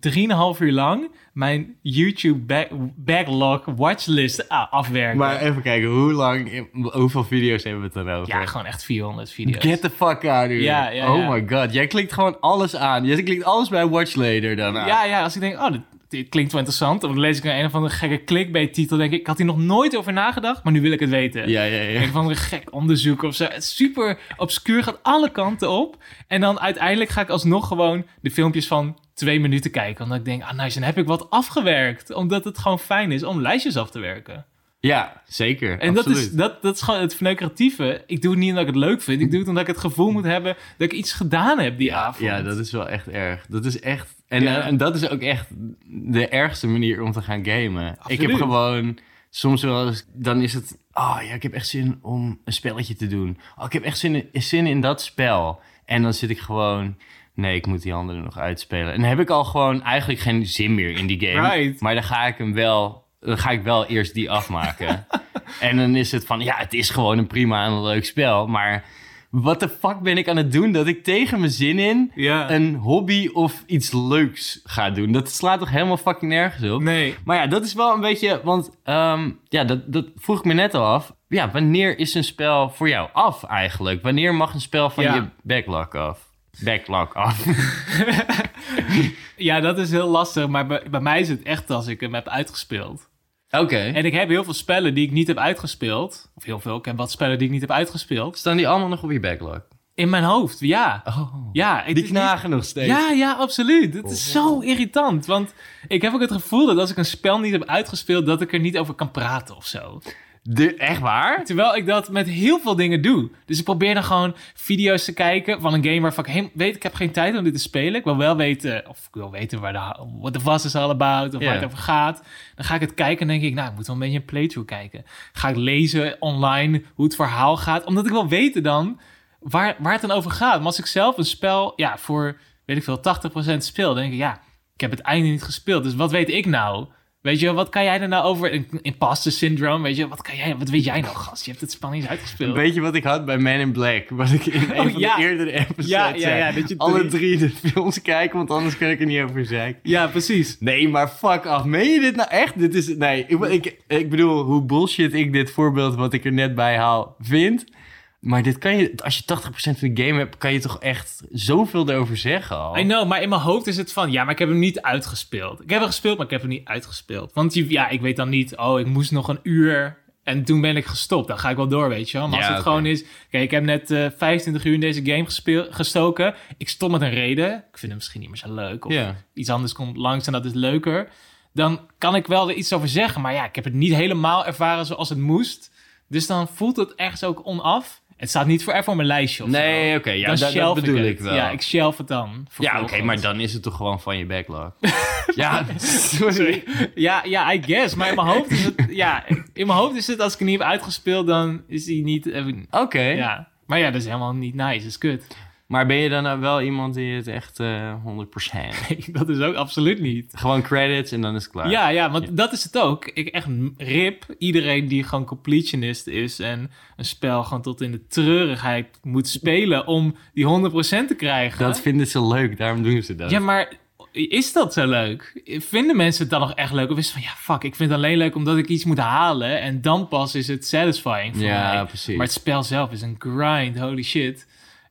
3,5 uur lang mijn YouTube back- backlog watchlist ah, afwerken. Maar even kijken, hoe lang, hoeveel video's hebben we het dan over? ja, gewoon echt 400 video's. Get the fuck out of here. Ja, ja, oh ja. my god, jij klikt gewoon alles aan. Jij klikt alles bij Watch Later dan aan. Ja, ja, als ik denk, oh, dit, klinkt wel interessant. Dan lees ik een, een of andere gekke clickbait-titel. denk ik, ik had hier nog nooit over nagedacht, maar nu wil ik het weten. Ja, ja, ja. Een of andere gek onderzoek of zo. Het is super obscuur, gaat alle kanten op. En dan uiteindelijk ga ik alsnog gewoon de filmpjes van twee minuten kijken. Omdat ik denk, ah nice, dan heb ik wat afgewerkt. Omdat het gewoon fijn is om lijstjes af te werken. Ja, zeker. En dat is, absoluut. dat, dat is gewoon het verneukeratieve. Ik doe het niet omdat ik het leuk vind. Ik doe het omdat ik het gevoel moet hebben dat ik iets gedaan heb die avond. Ja, dat is wel echt erg. Dat is echt... En, Ja. eh, en dat is ook echt de ergste manier om te gaan gamen. Ik heb Absoluut. gewoon... Soms wel eens... Dan is het... Oh ja, ik heb echt zin om een spelletje te doen. Oh, ik heb echt zin in, zin in dat spel. En dan zit ik gewoon... Nee, ik moet die andere nog uitspelen. En dan heb ik al gewoon eigenlijk geen zin meer in die game. Right. Maar dan ga ik hem wel... Dan ga ik wel eerst die afmaken. en dan is het van... Ja, het is gewoon een prima en een leuk spel. Maar wat de fuck ben ik aan het doen dat ik tegen mijn zin in Ja. een hobby of iets leuks ga doen? Dat slaat toch helemaal fucking nergens op? Nee. Maar ja, dat is wel een beetje, want ehm, ja, dat, dat vroeg ik me net al af. Ja, wanneer is een spel voor jou af eigenlijk? Wanneer mag een spel van Ja. je backlog af? Backlog af. Ja, dat is heel lastig. Maar bij, bij mij is het echt als ik hem heb uitgespeeld. Oké. En ik heb heel veel spellen die ik niet heb uitgespeeld. Of heel veel. Ik heb wat spellen die ik niet heb uitgespeeld. Staan die allemaal nog op je backlog? In mijn hoofd, ja. Oh. Ja, Die knagen nog steeds. Ja, ja, absoluut. Het is zo irritant. Want ik heb ook het gevoel dat als ik een spel niet heb uitgespeeld, dat ik er niet over kan praten of zo. De, echt waar? Terwijl ik dat met heel veel dingen doe. Dus ik probeer dan gewoon video's te kijken van een game waarvan ik weet, ik heb geen tijd om dit te spelen. Ik wil wel weten, of ik wil weten waar de, what the fuss is all about, of waar het over gaat. Dan ga ik het kijken en denk ik, nou, ik moet wel een beetje een playthrough kijken. Ga ik lezen online hoe het verhaal gaat, omdat ik wil weten dan waar, waar het dan over gaat. Maar als ik zelf een spel, ja, voor, weet ik veel, 80% speel, dan denk ik, ja, ik heb het einde niet gespeeld. Dus wat weet ik nou? Weet je, wat kan jij er nou over? Een Imposter syndrome, weet je, wat, kan jij, wat weet jij nou, gast? Je hebt het niet uitgespeeld. Weet je wat ik had bij Man in Black? Wat ik in een Oh, van ja. de eerdere episodes Ja, ja, ja, dat je Alle drie- de films kijken, want anders kan ik er niet over zeiken. Ja, precies. Nee, maar fuck af. Meen je dit nou echt? Dit is... Nee, ik, ik, ik bedoel, hoe bullshit ik dit voorbeeld wat ik er net bij haal vind. Maar dit kan je... Als je 80% van de game hebt, kan je toch echt zoveel erover zeggen al? I know, maar in mijn hoofd is het van, ja, maar ik heb hem niet uitgespeeld. Ik heb hem gespeeld, maar ik heb hem niet uitgespeeld. Want je- ja, ik weet dan niet, oh, ik moest nog een uur en toen ben ik gestopt. Dan ga ik wel door, weet je wel. Maar Ja, als het gewoon is, kijk, ik heb net eh 25 uur in deze game gespeel, gestoken. Ik stop met een reden. Ik vind hem misschien niet meer zo leuk. Of iets anders komt langs en dat is leuker. Dan kan ik wel er iets over zeggen. Maar ja, ik heb het niet helemaal ervaren zoals het moest. Dus dan voelt het ergens ook onaf. Het staat niet voor even op mijn lijstje of. Nee, oké, ja, dat- bedoel ik wel. Ja, ik shelf het dan. Ja, oké, maar dan is het toch gewoon van je backlog. ja, sorry. Ja, ja, I guess. Maar in mijn hoofd is het... Ja, in mijn hoofd is het... Als ik hem niet heb uitgespeeld, dan is hij niet... Oké. Ja. Maar ja, dat is helemaal niet nice. Dat is kut. Maar ben je dan wel iemand die het echt eh 100%... Nee, dat is ook absoluut niet. Gewoon credits en dan is het klaar. Ja, ja, want dat is het ook. Ik echt rip iedereen die gewoon completionist is en een spel gewoon tot in de treurigheid moet spelen om die 100% te krijgen. Dat vinden ze leuk, daarom doen ze dat. Ja, maar is dat zo leuk? Vinden mensen het dan nog echt leuk? Of is het van, ja, fuck, ik vind het alleen leuk omdat ik iets moet halen en dan pas is het satisfying voor Ja, mij. precies. Maar het spel zelf is een grind, holy shit.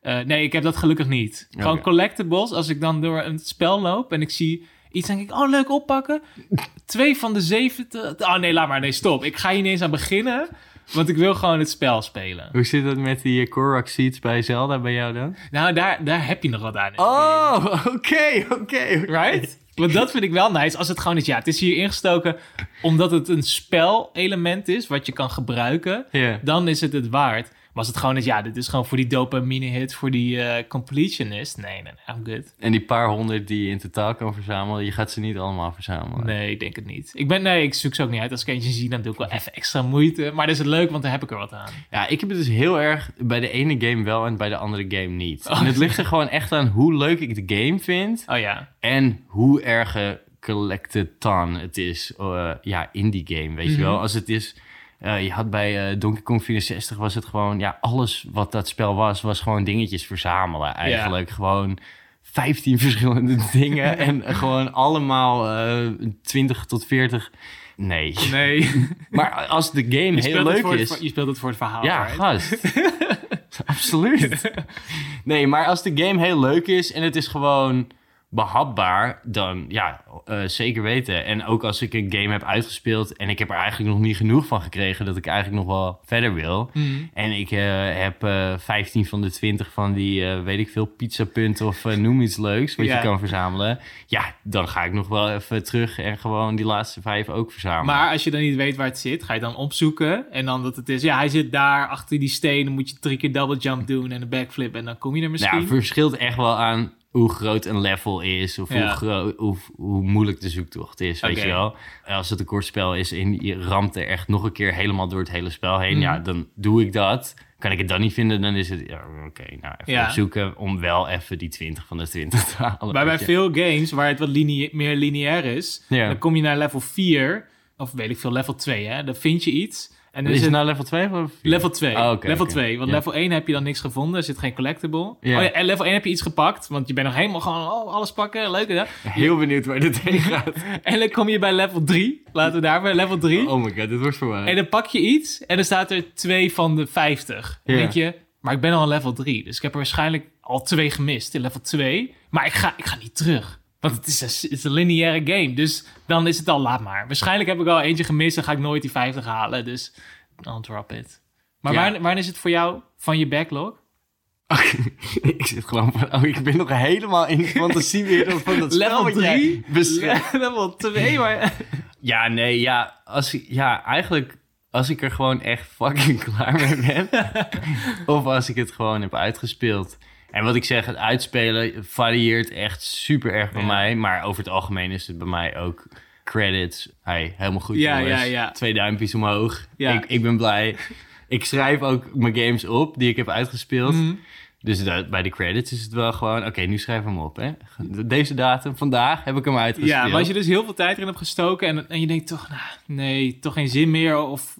Eh, nee, ik heb dat gelukkig niet. Gewoon collectibles, als ik dan door een spel loop en ik zie iets, denk ik, oh, leuk oppakken. Twee van de zeven... te- Oh, nee, laat maar. Nee, stop. Ik ga hier niet eens aan beginnen, want ik wil gewoon het spel spelen. Hoe zit het met die uh, Korok seeds bij Zelda bij jou dan? Nou, daar, daar heb je nog wat aan. Oh, oké, oké. Right? Want dat vind ik wel nice. Als het gewoon is, ja, het is hier ingestoken omdat het een spelelement is wat je kan gebruiken. Dan is het het waard. Als het gewoon is, ja, dit is gewoon voor die dopamine hit, voor die eh, completionist. Nee, nee, nee, I'm good. En die paar honderd die je in totaal kan verzamelen, je gaat ze niet allemaal verzamelen. Nee, ik denk het niet. Ik ben, nee, ik zoek ze ook niet uit. Als ik eentje zie, dan doe ik wel even extra moeite. Maar dat is het leuk, want dan heb ik er wat aan. Ja, ik heb het dus heel erg bij de ene game wel en bij de andere game niet. Oh. En het ligt er gewoon echt aan hoe leuk ik de game vind Oh ja. en hoe erg collected ton het is eh, ja, in die game, weet je Mhm. wel. Als het is, eh, je had bij eh, Donkey Kong 64 was het gewoon, ja, alles wat dat spel was, was gewoon dingetjes verzamelen eigenlijk. Gewoon 15 verschillende dingen en gewoon allemaal eh 20 tot 40. Nee. Nee. Maar als de game Je heel leuk voor het, is... je speelt het voor het verhaal. Ja, right? gast. Absoluut. Nee, maar als de game heel leuk is en het is gewoon behapbaar, dan ja, eh, zeker weten. En ook als ik een game heb uitgespeeld en ik heb er eigenlijk nog niet genoeg van gekregen dat ik eigenlijk nog wel verder wil. Mhm. En ik eh, heb eh 15 van de 20 van die, eh, weet ik veel, pizzapunten of eh, noem iets leuks wat Ja. je kan verzamelen. Ja, dan ga ik nog wel even terug en gewoon die laatste vijf ook verzamelen. Maar als je dan niet weet waar het zit, ga je dan opzoeken. En dan dat het is, ja, hij zit daar achter die steen. Dan moet je drie keer double jump doen en een backflip. En dan kom je er misschien. Nou, het verschilt echt wel aan hoe groot een level is. Of hoe, hoe, hoe moeilijk de zoektocht is, weet je wel. Als het een kort spel is en je ramt er echt nog een keer helemaal door het hele spel heen. Mhm. Ja, dan doe ik dat. Kan ik het dan niet vinden, dan is het... Ja, oké, nou even Ja. opzoeken om wel even die 20 van de 20 te halen. maar bij veel games waar het wat linea- meer lineair is, dan kom je naar level 4, of weet ik veel, level 2, hè. Dan vind je iets. En Is is het nou level 2 of level 2. Oh, oké, level oké. 2. Want level 1 heb je dan niks gevonden. Er zit geen collectible. Oh ja, en level 1 heb je iets gepakt. Want je bent nog helemaal gewoon oh, alles pakken. Leuk hè? Heel benieuwd waar dit heen gaat. En dan kom je bij level 3. Laten we daar bij level 3. Oh my god, dit wordt voor mij. En dan pak je iets en dan staat er 2 van de 50. Dan denk je, maar ik ben al aan level 3. Dus ik heb er waarschijnlijk al twee gemist in level 2. Maar ik ga, ik ga niet terug. Want het is, een, het is een lineaire game. Dus dan is het al, laat maar. Waarschijnlijk heb ik al eentje gemist en ga ik nooit die 50 halen. Dus I'll drop it. Maar Ja. waar, waar is het voor jou van je backlog? ik zit gewoon van, oh, ik ben nog helemaal in de fantasiewereld van dat spel Level wat jij 3? beschrijft. level 2, maar... Ja, nee, ja, als ja, eigenlijk als ik er gewoon echt fucking klaar mee ben. of als ik het gewoon heb uitgespeeld. En wat ik zeg, het uitspelen varieert echt super erg bij Ja. mij. Maar over het algemeen is het bij mij ook credits. Hey, helemaal goed Ja, jongens. ja, ja. Twee duimpjes omhoog. Ik, ik ben blij. Ik schrijf ook mijn games op die ik heb uitgespeeld. Mhm. Dus da- bij de credits is het wel gewoon... Oké, nu schrijf hem op, hè. Deze datum, vandaag, heb ik hem uitgespeeld. Ja, maar als je dus heel veel tijd erin hebt gestoken en, en je denkt toch, nou, nee, toch geen zin meer. Of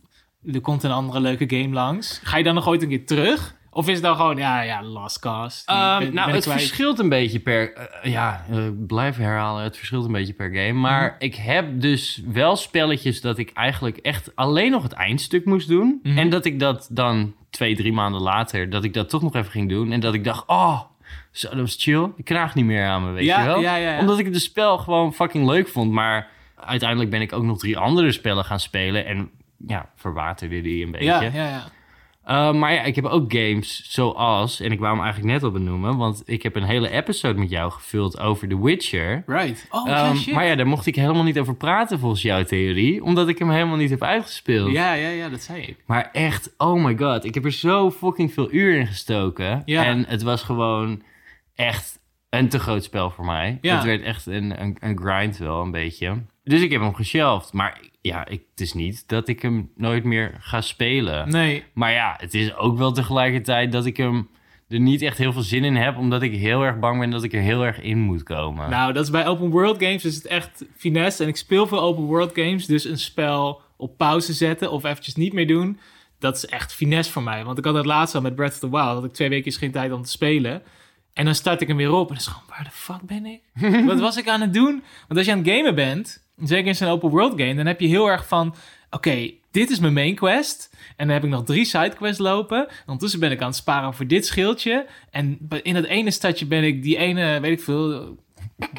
er komt een andere leuke game langs. Ga je dan nog ooit een keer terug? Of is het dan gewoon, ja, ja, last? Die Ehm, ben- nou, ben het kwijt. verschilt een beetje per... eh, ja, eh, blijf herhalen. Het verschilt een beetje per game. Maar Mhm. ik heb dus wel spelletjes dat ik eigenlijk echt alleen nog het eindstuk moest doen. Mhm. En dat ik dat dan twee, drie maanden later... dat ik dat toch nog even ging doen. En dat ik dacht, oh, zo, dat was chill. Ik knaag niet meer aan me, weet Ja, je wel? ja, ja, ja. Omdat ik het spel gewoon fucking leuk vond. Maar uiteindelijk ben ik ook nog drie andere spellen gaan spelen. En ja, verwaterde die een beetje. Ja, ja, ja. Uh, maar ja, ik heb ook games zoals, en ik wou hem eigenlijk net al benoemen, want ik heb een hele episode met jou gevuld over The Witcher. Right. Oh, Um, shit. maar ja, daar mocht ik helemaal niet over praten volgens jouw theorie, omdat ik hem helemaal niet heb uitgespeeld. ja, ja, ja, dat zei ik. Maar echt, oh my god, ik heb er zo fucking veel uur in gestoken. Ja. En het was gewoon echt een te groot spel voor mij. Ja. Het werd echt een, een, een grind wel, een beetje. Dus ik heb hem geshelved. Maar ja, ik, het is niet dat ik hem nooit meer ga spelen. Nee. Maar ja, het is ook wel tegelijkertijd dat ik hem er niet echt heel veel zin in heb, omdat ik heel erg bang ben dat ik er heel erg in moet komen. Nou, dat is bij open world games is het echt finesse. En ik speel veel open world games, dus een spel op pauze zetten of eventjes niet meer doen, dat is echt finesse voor mij. Want ik had het laatst al met Breath of the Wild, dat ik twee weken geen tijd om te spelen. En dan start ik hem weer op en dan is gewoon, waar de fuck ben ik? Wat was ik aan het doen? Want als je aan het gamen bent, zeker in zo'n open world game, dan heb je heel erg van, oké, dit is mijn main quest. En dan heb ik nog drie sidequests lopen. Ondertussen ben ik aan het sparen voor dit schildje. En in dat ene stadje ben ik die ene, weet ik veel,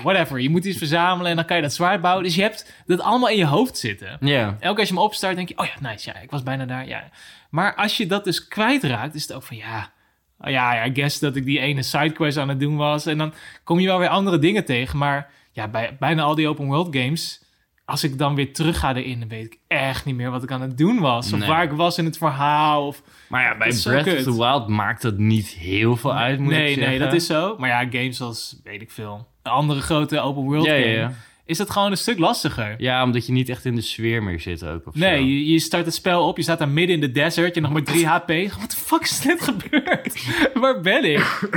whatever. Je moet iets verzamelen en dan kan je dat zwaard bouwen. Dus je hebt dat allemaal in je hoofd zitten. Ja. Elke keer als je hem opstart, denk je, oh ja, nice, ja, ik was bijna daar, ja. Maar als je dat dus kwijtraakt, is het ook van, ja, oh ja, ja, I guess dat ik die ene sidequest aan het doen was. En dan kom je wel weer andere dingen tegen. Maar ja, bij bijna al die open world games, als ik dan weer terug ga erin, dan weet ik echt niet meer wat ik aan het doen was. Of Nee. waar ik was in het verhaal. Of, Maar ja, bij Breath of the Wild maakt dat niet heel veel uit, moet nee, nee, dat is zo. Maar ja, games als, weet ik veel, een andere grote open world Ja, ja, game, ja. is dat gewoon een stuk lastiger. Ja, omdat je niet echt in de sfeer meer zit ook. Of Nee, je, je start het spel op, je staat daar midden in de desert, je hebt nog maar 3 HP. Wat de fuck is net gebeurd? Waar ben ik?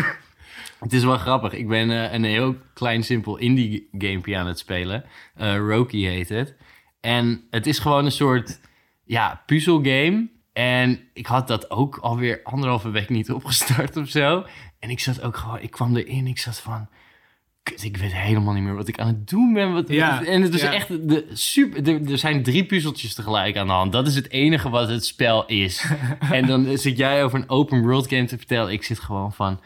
Het is wel grappig. Ik ben eh, een heel klein, simpel indie gamepje aan het spelen. Eh Roki heet het. En het is gewoon een soort ja, puzzelgame. En ik had dat ook alweer anderhalve week niet opgestart of zo. En ik zat ook gewoon, ik kwam erin, ik zat van... Kut, ik weet helemaal niet meer wat ik aan het doen ben. Wat, Ja, wat- en het is ja. echt de super. Er, er zijn drie puzzeltjes tegelijk aan de hand. Dat is het enige wat het spel is. en dan zit jij over een open world game te vertellen. Ik zit gewoon van.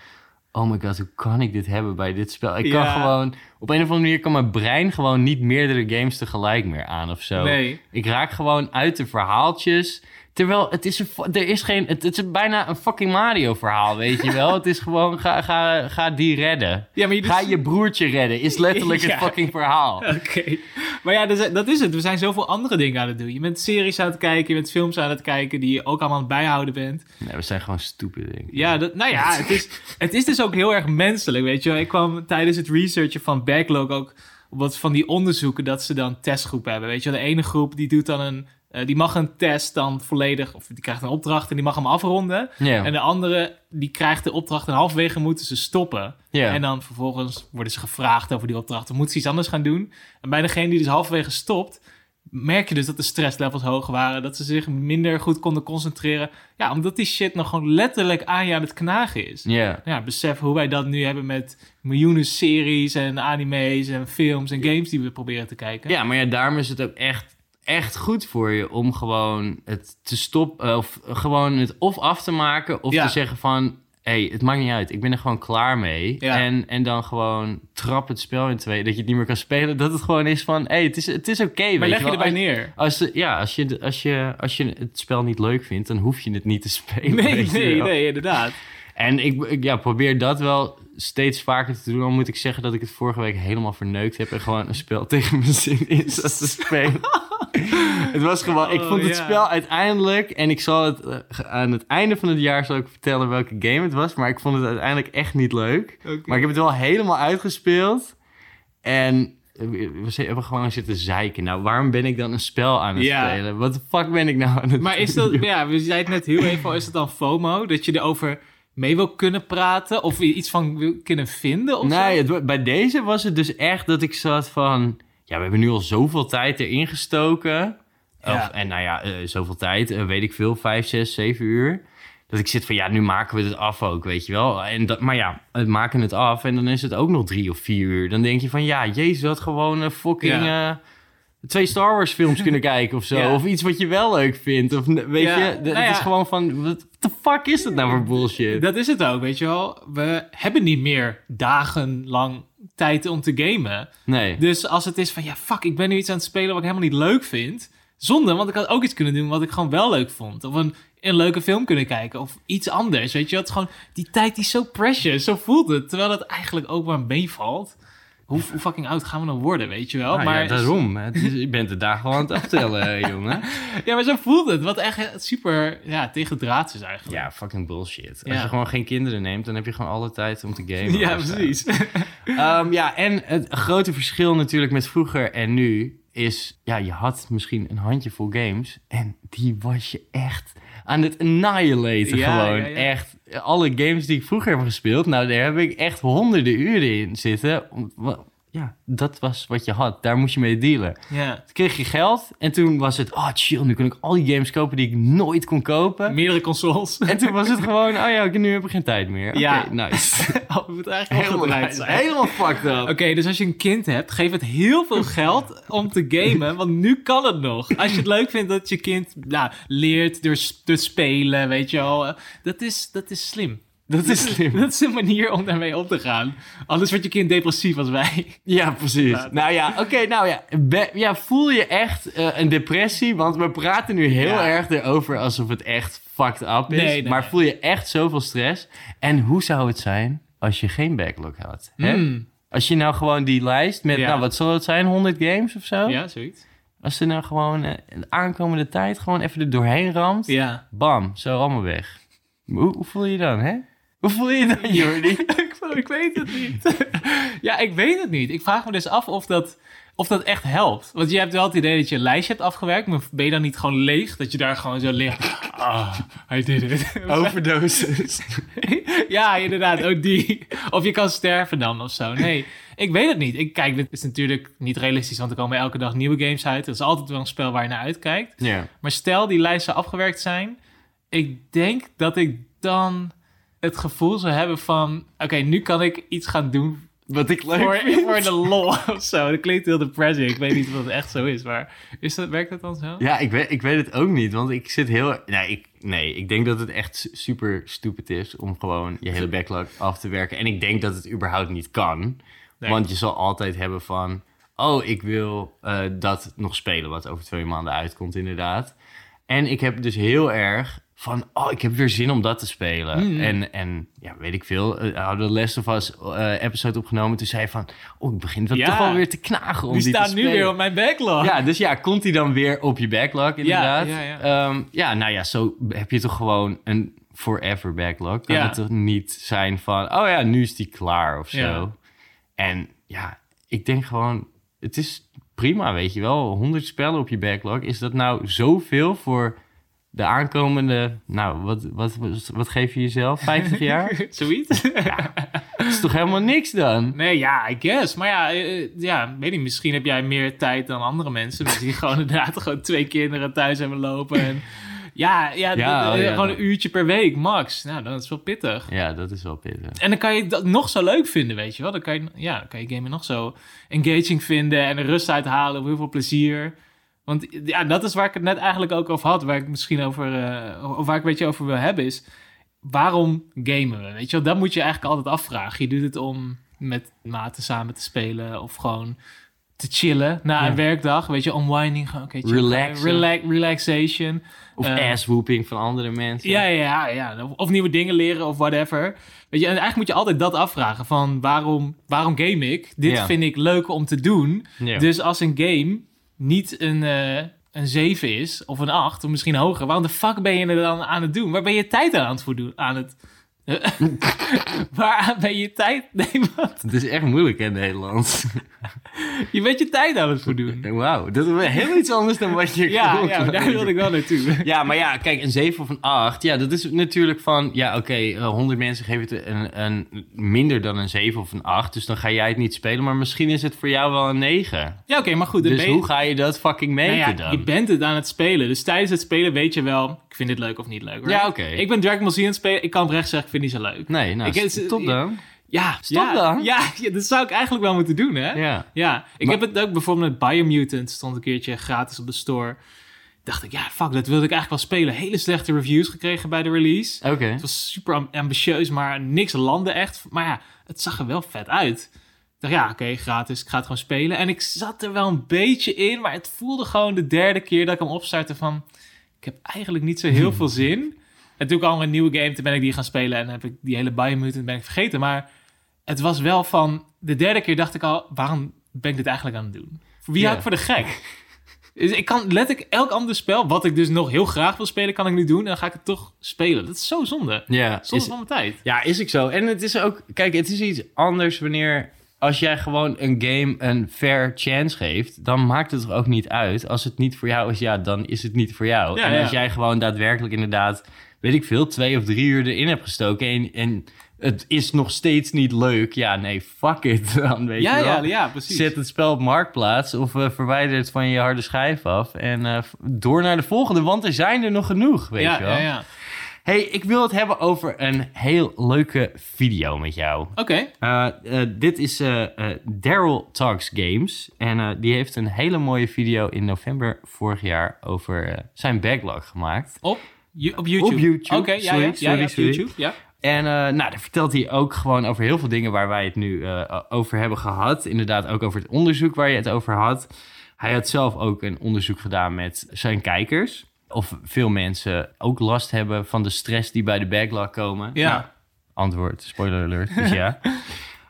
Oh my god, hoe kan ik dit hebben bij dit spel? Ik kan Ja. gewoon. Op een of andere manier kan mijn brein gewoon niet meerdere games tegelijk meer aan of zo. Nee. Ik raak gewoon uit de verhaaltjes. Terwijl het is, een, er is geen, het, het is bijna een fucking Mario verhaal, weet je wel? het is gewoon, ga, ga, ga die redden. Ja, maar je Ga doet- je broertje redden, is letterlijk Ja. het fucking verhaal. Oké. Maar ja, dat is, dat is het. We zijn zoveel andere dingen aan het doen. Je bent series aan het kijken, je bent films aan het kijken die je ook allemaal aan het bijhouden bent. Nee, we zijn gewoon stupid, denk ik. Ja, dat, nou ja, het is, het is dus ook heel erg menselijk, weet je wel. Ik kwam tijdens het researchen van Backlog ook op wat van die onderzoeken dat ze dan testgroepen hebben. Weet je wel, de ene groep die doet dan een, eh, die mag een test dan volledig, of die krijgt een opdracht en die mag hem afronden. En de andere, die krijgt de opdracht en halverwege moeten ze stoppen. En dan vervolgens worden ze gevraagd over die opdracht. Dan moeten ze iets anders gaan doen. En bij degene die dus halverwege stopt, merk je dus dat de stresslevels hoog waren. Dat ze zich minder goed konden concentreren. Ja, omdat die shit nog gewoon letterlijk aan je aan het knagen is. Ja. Ja, besef hoe wij dat nu hebben met miljoenen series en anime's en films en games die we proberen te kijken. Ja, maar ja, daarom is het ook echt, echt goed voor je om gewoon het te stoppen. Of gewoon het of af te maken of Ja. te zeggen van... Hé, hey, het maakt niet uit. Ik ben er gewoon klaar mee. Ja. En, en dan gewoon trap het spel in twee. Dat je het niet meer kan spelen. Dat het gewoon is van... Hey, het is, het is oké. maar weet leg je erbij neer. Als, als, ja, als je, als, je, als je het spel niet leuk vindt, dan hoef je het niet te spelen. Nee, nee, nee, inderdaad. En ik, ja, probeer dat wel steeds vaker te doen. Dan moet ik zeggen dat ik het vorige week helemaal verneukt heb... en gewoon een spel tegen mijn zin in zat te spelen. het was gewoon... Ik Oh, vond het ja. spel uiteindelijk... en ik zal het eh, aan het einde van het jaar zal ik vertellen welke game het was... maar ik vond het uiteindelijk echt niet leuk. Maar ik heb het wel helemaal uitgespeeld. En we hebben gewoon zitten zeiken. Nou, waarom ben ik dan een spel aan het Ja. spelen? Wat de fuck ben ik nou aan het Maar is dat, ja, we zeiden het net heel even, is het dan FOMO? Dat je erover mee wil kunnen praten of iets van wil kunnen vinden? Of Nee, het, bij deze was het dus echt dat ik zat van... Ja, we hebben nu al zoveel tijd erin gestoken. Ja. Of, en nou ja, eh, zoveel tijd, eh, weet ik veel, vijf, zes, zeven uur. Dat ik zit van, ja, nu maken we het af ook, weet je wel. En dat, maar ja, we maken het af en dan is het ook nog drie of vier uur. Dan denk je van, ja, jezus, had gewoon eh, fucking... Ja. eh, twee Star Wars films kunnen kijken of zo. Ja. Of iets wat je wel leuk vindt. Of weet je, nou het is gewoon van, wat de fuck is dat nou voor bullshit? Dat is het ook, weet je wel. We hebben niet meer dagenlang tijd om te gamen. Nee. Dus als het is van, ja, fuck, ik ben nu iets aan het spelen wat ik helemaal niet leuk vind. Zonde, want ik had ook iets kunnen doen wat ik gewoon wel leuk vond. Of een, een leuke film kunnen kijken. Of iets anders, weet je. Is gewoon, die tijd die is zo precious. Zo voelt het. Terwijl het eigenlijk ook maar meevalt. Hoe, hoe fucking oud gaan we dan worden, weet je wel? Nou maar ja, daarom. Het is- je bent de dag gewoon aan het aftellen, eh, jongen. Ja, maar zo voelt het. Wat echt super ja, tegendraads is eigenlijk. Ja, fucking bullshit. Als je gewoon geen kinderen neemt, dan heb je gewoon alle tijd om te gamen. Ja, precies. Ehm, ja, en het grote verschil natuurlijk met vroeger en nu is... Ja, je had misschien een handjevol games en die was je echt aan het annihilaten Ja, gewoon. ja, ja. Echt, alle games die ik vroeger heb gespeeld, nou, daar heb ik echt honderden uren in zitten. Om- Ja, dat was wat je had. Daar moest je mee dealen. ja. Toen kreeg je geld en toen was het... Oh, chill, nu kan ik al die games kopen die ik nooit kon kopen. Meerdere consoles. En toen was het gewoon, oh ja, nu heb ik geen tijd meer. Ja. nice. Oh, het moet eigenlijk helemaal, nice. zijn. helemaal fucked up. Oké, dus als je een kind hebt, geef het heel veel geld om te gamen, want nu kan het nog. Als je het leuk vindt dat je kind nou, leert door te spelen, weet je wel. Dat is, dat is slim. Dat is slim. Dat is een manier om daarmee om te gaan. Anders wordt je kind depressief als wij. Ja, precies. Nou ja, oké, nou ja. Be- ja, voel je echt eh, een depressie? Want we praten nu heel Ja. erg erover alsof het echt fucked up is. Nee, nee, maar voel je echt zoveel stress? En hoe zou het zijn als je geen backlog had? Hè? Mm. Als je nou gewoon die lijst met, Ja. nou wat zal het zijn, 100 games of zo? Ja, zoiets. Als je nou gewoon eh, de aankomende tijd gewoon even er doorheen ramt. Ja. Bam, zo allemaal weg. Hoe, hoe voel je je dan, hè? Hoe voel je dan, Jordi? ik, ik weet het niet. ja, ik weet het niet. Ik vraag me dus af of dat, of dat echt helpt. Want je hebt wel het idee dat je een lijstje hebt afgewerkt, maar ben je dan niet gewoon leeg? Dat je daar gewoon zo ligt. Ah, I did it. Overdosis. ja, inderdaad, ook die. Of je kan sterven dan of zo. Nee, ik weet het niet. Ik, kijk, dit is natuurlijk niet realistisch, want er komen elke dag nieuwe games uit. Dat is altijd wel een spel waar je naar uitkijkt. ja. Maar stel die lijsten afgewerkt zijn, ik denk dat ik dan het gevoel zou hebben van, oké, nu kan ik iets gaan doen Wat ik leuk voor, vind. voor de lol of zo. Dat klinkt heel depressing. Ik weet niet of dat echt zo is, maar is dat, werkt dat dan zo? Ja, ik weet, ik weet het ook niet, want ik zit heel... Nee ik, nee, ik denk dat het echt su- super stupid is om gewoon je hele backlog af te werken. En ik denk dat het überhaupt niet kan. Nee. Want je zal altijd hebben van... Oh, ik wil eh, dat nog spelen, wat over twee maanden uitkomt inderdaad. En ik heb dus heel erg van... Oh, ik heb weer zin om dat te spelen. Mm. En, en ja, weet ik veel. eh, hadden de Last of Us eh, episode opgenomen. Toen zei hij van... Oh, ik begin wel Ja. toch wel weer te knagen om Die die, staan nu weer op mijn backlog. Ja, dus ja, komt hij dan weer op je backlog inderdaad? ja, Ja, ja. ja nou ja, zo heb je toch gewoon een forever backlog. Kan Ja. het toch niet zijn van, oh ja, nu is die klaar of zo. En ja, ik denk gewoon, het is prima, weet je wel. 100 spellen op je backlog, is dat nou zoveel voor de aankomende, nou, wat, wat, wat, wat geef je jezelf? 50 jaar? Zoiets? Dat is toch helemaal niks dan? Nee, ja, I guess. Maar ja, eh, ja, weet niet, misschien heb jij meer tijd dan andere mensen. Mensen die gewoon inderdaad gewoon twee kinderen thuis hebben lopen. En, ja, ja, Ja, oh ja, gewoon een uurtje per week, max. Nou, dan is het wel pittig. Ja, dat is wel pittig. En dan kan je dat nog zo leuk vinden, weet je wel. Dan kan je, ja, dan kan je gamen nog zo engaging vinden en er rust uithalen, heel veel plezier. Want ja, dat is waar ik het net eigenlijk ook over had, waar ik misschien over, eh, of waar ik een beetje over wil hebben, is waarom gamen we? Weet je wel, dat moet je eigenlijk altijd afvragen. Je doet het om met maten samen te spelen of gewoon te chillen na Ja. een werkdag. Weet je, unwinding, gewoon, oké. Relax, relaxation. Of Eh, ass-whooping van andere mensen. Ja, ja, ja, ja. Of, of nieuwe dingen leren of whatever. Weet je, en eigenlijk moet je altijd dat afvragen van waarom, waarom game ik? Dit Ja. vind ik leuk om te doen. Ja. Dus als een game niet een, eh, een 7 is of een 8 of misschien hoger, waarom de fuck ben je er dan aan het doen? Waar ben je tijd aan het voldoen? Aan het... Waar ben je tijd? Nee, wat? Het is echt moeilijk in Nederland. Je bent je tijd aan het voldoen. Wauw, dat is heel iets anders dan wat je Ja, ja daar wilde ik wel naartoe. Ja, maar ja, kijk, een 7 of een 8. Ja, dat is natuurlijk van... Ja, oké, eh, 100 mensen geven het een, een minder dan een 7 of een 8. Dus dan ga jij het niet spelen. Maar misschien is het voor jou wel een 9. Ja, oké, maar goed. Dus hoe ga je dat fucking meten Nou ja, dan? je bent het aan het spelen. Dus tijdens het spelen weet je wel, vind dit leuk of niet leuk. hoor. Ja, oké. Ik ben Dragon Ball Z aan het spelen. Ik kan oprecht zeggen, ik vind die zo leuk. Nee, nou, Ik- stop dan. Ja, Stop ja, dan. Ja, ja, dat zou ik eigenlijk wel moeten doen, hè? Ja. Ja, ik Maar- heb het ook bijvoorbeeld met Biomutant. Stond een keertje gratis op de store. Dacht ik, ja, fuck, dat wilde ik eigenlijk wel spelen. Hele slechte reviews gekregen bij de release. Oké. Het was super am- ambitieus, maar niks landde echt. Maar ja, het zag er wel vet uit. Ik dacht, ja, oké, gratis. Ik ga het gewoon spelen. En ik zat er wel een beetje in, maar het voelde gewoon de derde keer dat ik hem opstartte van... Ik heb eigenlijk niet zo heel veel zin. En toen kwam er een nieuwe game, toen ben ik die gaan spelen en heb ik die hele Biomutant ben ik vergeten. Maar het was wel van, de derde keer dacht ik al, waarom ben ik dit eigenlijk aan het doen? Voor wie hou ik voor de gek? Dus ik kan letterlijk elk ander spel, wat ik dus nog heel graag wil spelen, kan ik nu doen. En dan ga ik het toch spelen. Dat is zo zonde. Ja, Zonde is, van mijn tijd. ja, is ik zo. En het is ook... Kijk, het is iets anders wanneer... Als jij gewoon een game een fair chance geeft, dan maakt het er ook niet uit. Als het niet voor jou is, ja, dan is het niet voor jou. Ja, en als ja. jij gewoon daadwerkelijk inderdaad, weet ik veel, twee of drie uur erin hebt gestoken en, en het is nog steeds niet leuk, ja, nee, fuck it dan, weet Ja, je wel. ja, ja, precies. Zet het spel op marktplaats of eh, verwijder het van je harde schijf af en eh, door naar de volgende, want er zijn er nog genoeg, weet ja, je wel. ja, ja. Hey, ik wil het hebben over een heel leuke video met jou. Oké. Uh, uh, dit is uh, uh, Daryl Talks Games. En die heeft een hele mooie video in november vorig jaar over zijn backlog gemaakt. Op, op YouTube? Op YouTube. Oké, ja, ja, ja, ja, op. YouTube, ja. En uh, nou, daar vertelt hij ook gewoon over heel veel dingen waar wij het nu uh, over hebben gehad. Inderdaad, ook over het onderzoek waar je het over had. Hij had zelf ook een onderzoek gedaan met zijn kijkers. Of veel mensen ook last hebben van de stress die bij de backlog komen. Ja. Nou, antwoord, spoiler alert, dus ja.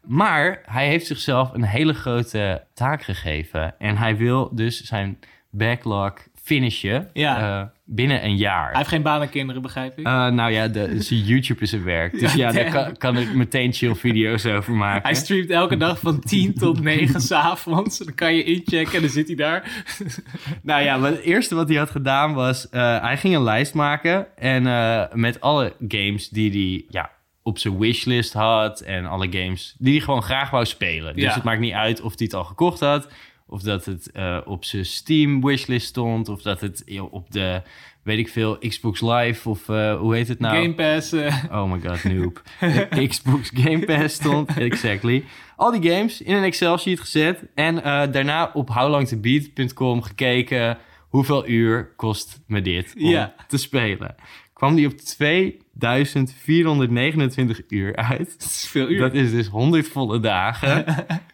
Maar hij heeft zichzelf een hele grote taak gegeven. En hij wil dus zijn backlog finishen Ja. uh, binnen een jaar. Hij heeft geen baan en kinderen, begrijp ik. Uh, nou ja, de, zijn YouTube is zijn werk. Dus ja, Ja, daar kan, kan ik meteen chill video's over maken. hij streamt elke dag van 10 tot 9 s'avonds. Dan kan je inchecken en dan zit hij daar. Nou ja, maar het eerste wat hij had gedaan was... uh, hij ging een lijst maken. En met alle games die hij ja, op zijn wishlist had... en alle games die hij gewoon graag wou spelen. Dus Ja. het maakt niet uit of hij het al gekocht had... of dat het uh, op zijn Steam wishlist stond... of dat het op de, weet ik veel, Xbox Live... of uh, hoe heet het nou? Game Pass. eh, Oh my god, noob. Xbox Game Pass stond, exactly. Al die games in een Excel-sheet gezet. En daarna op howlongtobeat.com gekeken... hoeveel uur kost me dit om Ja. te spelen. Kwam die op 2429 uur uit. dat is veel uur. Dat is dus 100 volle dagen.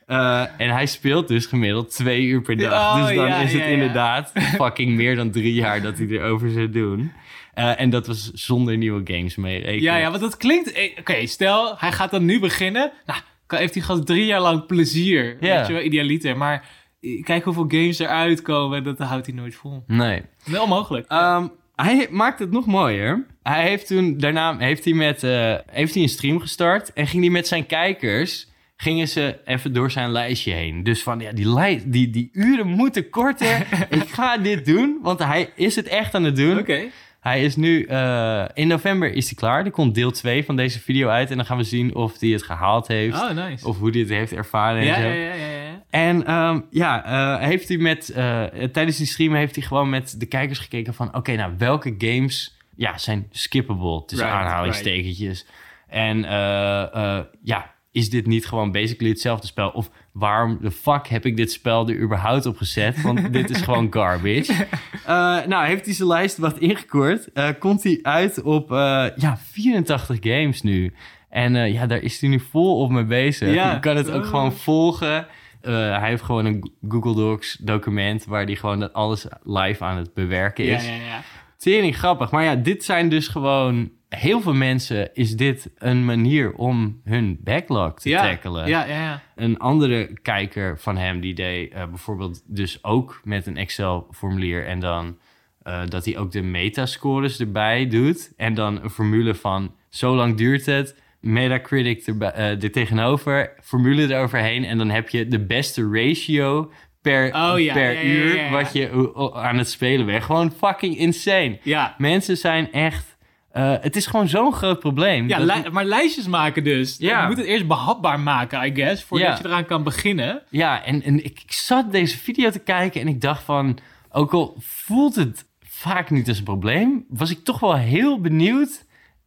Uh, en hij speelt dus gemiddeld twee uur per dag. Oh, dus dan ja, is het ja, inderdaad fucking meer dan drie jaar dat hij erover zou doen. Uh, en dat was zonder nieuwe games mee rekenen. Ja, ja, want dat klinkt... eh, Oké, stel, hij gaat dan nu beginnen. Nou, heeft hij gewoon drie jaar lang plezier. Weet je wel, idealiter. Maar eh, kijk hoeveel games eruit komen. Dat houdt hij nooit vol. Nee. Wel onmogelijk. Um, hij maakt het nog mooier. Hij heeft toen, daarna heeft hij, met, uh, heeft hij een stream gestart. En ging hij met zijn kijkers, gingen ze even door zijn lijstje heen. Dus van, ja, die, lijst, die, die uren moeten korter. Ik ga dit doen, want hij is het echt aan het doen. Oké. Hij is nu... eh, in november is hij klaar. Er komt deel 2 van deze video uit. En dan gaan we zien of hij het gehaald heeft. Oh, nice. Of hoe hij het heeft ervaren en ja, zo. ja, ja, ja, ja. En ehm, ja, eh, heeft hij met, eh, tijdens die stream heeft hij gewoon met de kijkers gekeken van... oké, nou, welke games ja, zijn skippable tussen Right, aanhalingstekentjes? En eh, eh, ja, is dit niet gewoon basically hetzelfde spel? Of waarom de fuck heb ik dit spel er überhaupt op gezet? Want dit is gewoon garbage. Eh, nou, heeft hij zijn lijst wat ingekort. komt hij uit op ja, 84 games nu. En ja, daar is hij nu vol op mee bezig. Ja. Je kan het ook Oh. gewoon volgen. Eh, hij heeft gewoon een Google Docs document... waar hij gewoon dat alles live aan het bewerken Ja, is. ja, ja. Tering grappig. Maar ja, dit zijn dus gewoon... Heel veel mensen is dit een manier om hun backlog te Ja, tackelen. ja, ja, ja. Een andere kijker van hem, die deed eh, bijvoorbeeld dus ook met een Excel-formulier... en dan eh, dat hij ook de metascores erbij doet. En dan een formule van zo lang duurt het... Metacritic erbij, eh, er tegenover, formule eroverheen... en dan heb je de beste ratio per, Oh, ja, per ja, ja, uur... wat je aan het spelen bent. Gewoon fucking insane. Ja, Mensen zijn echt... eh, het is gewoon zo'n groot probleem. ja li- maar lijstjes maken dus. Je moet het eerst behapbaar maken, I guess, voordat je eraan kan beginnen. Ja, en, en ik, ik zat deze video te kijken en ik dacht van... ook al voelt het vaak niet als een probleem... was ik toch wel heel benieuwd...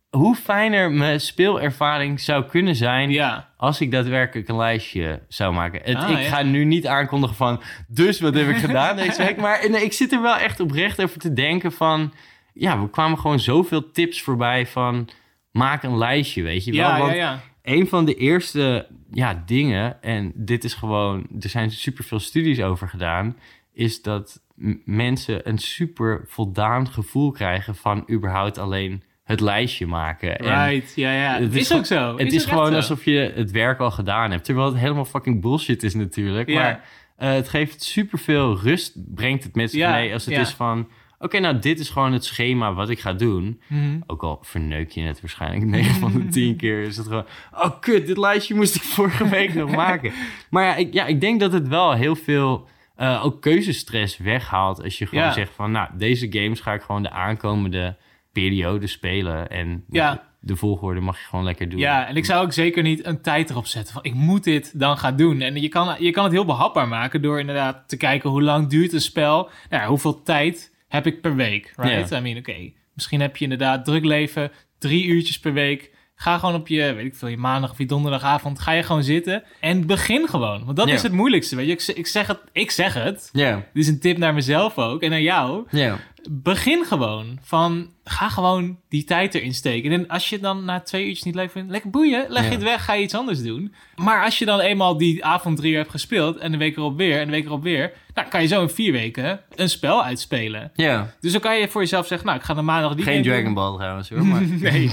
hoe fijner mijn speelervaring zou kunnen zijn... Ja, als ik daadwerkelijk een lijstje zou maken. Het, Ah, ik ja. ga nu niet aankondigen van... dus wat heb ik gedaan deze week? Maar nee, ik zit er wel echt oprecht over te denken van... ja, we kwamen gewoon zoveel tips voorbij van... maak een lijstje, weet je wel? ja, ja, Want ja. een van de eerste ja, dingen, en dit is gewoon, er zijn superveel studies over gedaan, is dat mensen een super voldaan gevoel krijgen van überhaupt alleen het lijstje maken. En Right, ja, ja. het is, ook zo. het is, gewoon alsof je het werk al gedaan hebt, terwijl het helemaal fucking bullshit is natuurlijk. Ja. Maar eh, het geeft superveel rust, brengt het met zich Ja, mee als het ja. is van... Oké, nou, dit is gewoon het schema wat ik ga doen. Mhm. Ook al verneuk je het waarschijnlijk 9 van de 10 keer is het gewoon... Oh, kut, dit lijstje moest ik vorige week nog maken. Maar ja ik, ja, ik denk dat het wel heel veel... eh, ook keuzestress weghaalt als je gewoon zegt van... Nou, deze games ga ik gewoon de aankomende periode spelen. En Ja. de, de volgorde mag je gewoon lekker doen. Ja, en ik zou ook zeker niet een tijd erop zetten van ik moet dit dan gaan doen. En je kan, je kan het heel behapbaar maken door inderdaad te kijken hoe lang duurt een spel. Nou, ja, hoeveel tijd heb ik per week, right? I mean, oké, misschien heb je inderdaad druk leven, drie uurtjes per week. Ga gewoon op je, weet ik veel, je maandag of je donderdagavond, ga je gewoon zitten en begin gewoon. Want dat Ja. is het moeilijkste, weet je. Ik, ik, zeg het, ik zeg het, Ja, dit is een tip naar mezelf ook en naar jou. ja. Begin gewoon van, ga gewoon die tijd erin steken. En als je dan na twee uurtjes niet leuk vindt, lekker boeien, leg Ja. je het weg, ga je iets anders doen. Maar als je dan eenmaal die avond drie uur hebt gespeeld en de week erop weer en de week erop weer, nou kan je zo in vier weken een spel uitspelen. Ja, Dus dan kan je voor jezelf zeggen, nou ik ga de maandag die geen game Dragon Ball trouwens hoor, maar... doen. Nee,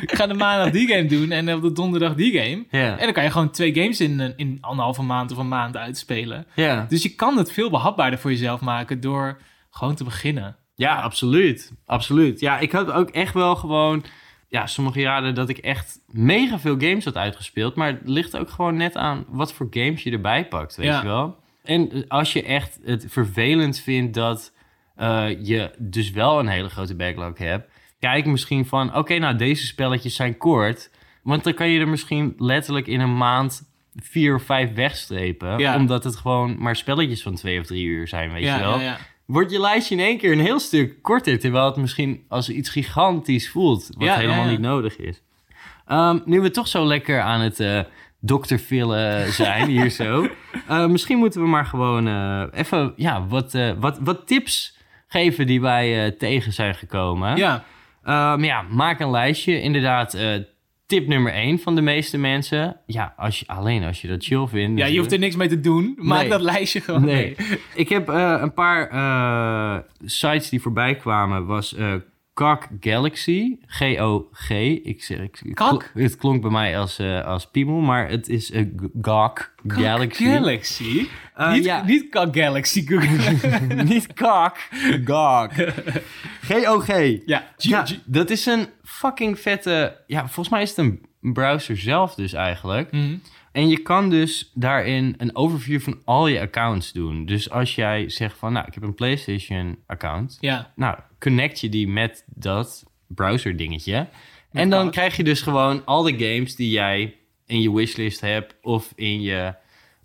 ik ga de maandag die game doen en op de donderdag die game. Ja, En dan kan je gewoon twee games in, een- in anderhalve maand of een maand uitspelen. ja. Dus je kan het veel behapbaarder voor jezelf maken door gewoon te beginnen. Ja, absoluut. Absoluut. Ja, ik had ook echt wel gewoon... Ja, sommige jaren dat ik echt mega veel games had uitgespeeld. Maar het ligt ook gewoon net aan wat voor games je erbij pakt, weet Ja. je wel. En als je echt het vervelend vindt dat eh, je dus wel een hele grote backlog hebt... Kijk misschien van, oké, nou deze spelletjes zijn kort. Want dan kan je er misschien letterlijk in een maand vier of vijf wegstrepen. Ja. Omdat het gewoon maar spelletjes van twee of drie uur zijn, weet ja, je wel ja, ja. Wordt je lijstje in één keer een heel stuk korter. Terwijl het misschien als iets gigantisch voelt. Wat Ja, helemaal ja, ja. niet nodig is. Ehm, nu we toch zo lekker aan het doktervillen zijn hier zo. eh, misschien moeten we maar gewoon eh, even ja, wat, wat, wat tips geven die wij tegen zijn gekomen. ja. Ehm, ja, maak een lijstje. Inderdaad, tip nummer één van de meeste mensen. Ja, als je, alleen als je dat chill vindt. Ja, je hoeft er niks mee te doen. Maak Nee. dat lijstje gewoon Nee. mee. Ik heb eh, een paar eh, sites die voorbij kwamen. Was eh Gog Galaxy. G-O-G. Ik zeg, ik, Kak? Het klonk bij mij als, eh, als piemel, maar het is eh, G- Gog Galaxy. Galaxy? Eh, niet, ja. niet Kak Galaxy. Niet Gog. Gog. G-O-G. ja, G- Ja, G- dat is een fucking vette... Ja, volgens mij is het een browser zelf dus eigenlijk. Mhm. En je kan dus daarin een overview van al je accounts doen. Dus als jij zegt van, nou, ik heb een PlayStation account. Ja, Nou, connect je die met dat browser dingetje. En dan krijg je dus gewoon al de games die jij in je wishlist hebt of in je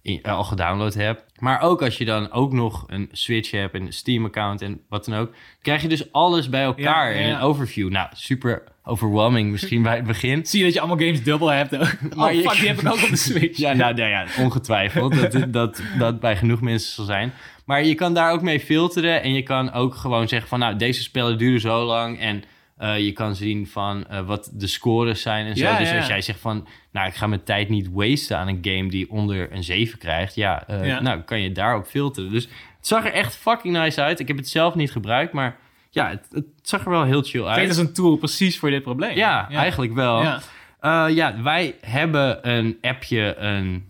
in, eh, al gedownload hebt. Maar ook als je dan ook nog een Switch hebt, een Steam-account en wat dan ook, krijg je dus alles bij elkaar ja, in ja. een overview. Nou, super overwhelming misschien bij het begin. Zie je dat je allemaal games dubbel hebt ook. Maar oh je- fuck, die heb ik ook op de Switch. Ja, nou, nou ja, ongetwijfeld dat, dat dat bij genoeg mensen zal zijn. Maar je kan daar ook mee filteren en je kan ook gewoon zeggen van, nou, deze spellen duren zo lang en eh, je kan zien van eh, wat de scores zijn en zo. Ja, dus ja, als jij zegt van, nou, ik ga mijn tijd niet wasten aan een game die onder een 7 krijgt, ja, eh, Ja. nou, kan je daarop filteren. Dus het zag er echt fucking nice uit. Ik heb het zelf niet gebruikt, maar ja, het, het zag er wel heel chill uit. als een tool precies voor dit probleem. Ja, eigenlijk wel. Ja. Ja, wij hebben een appje een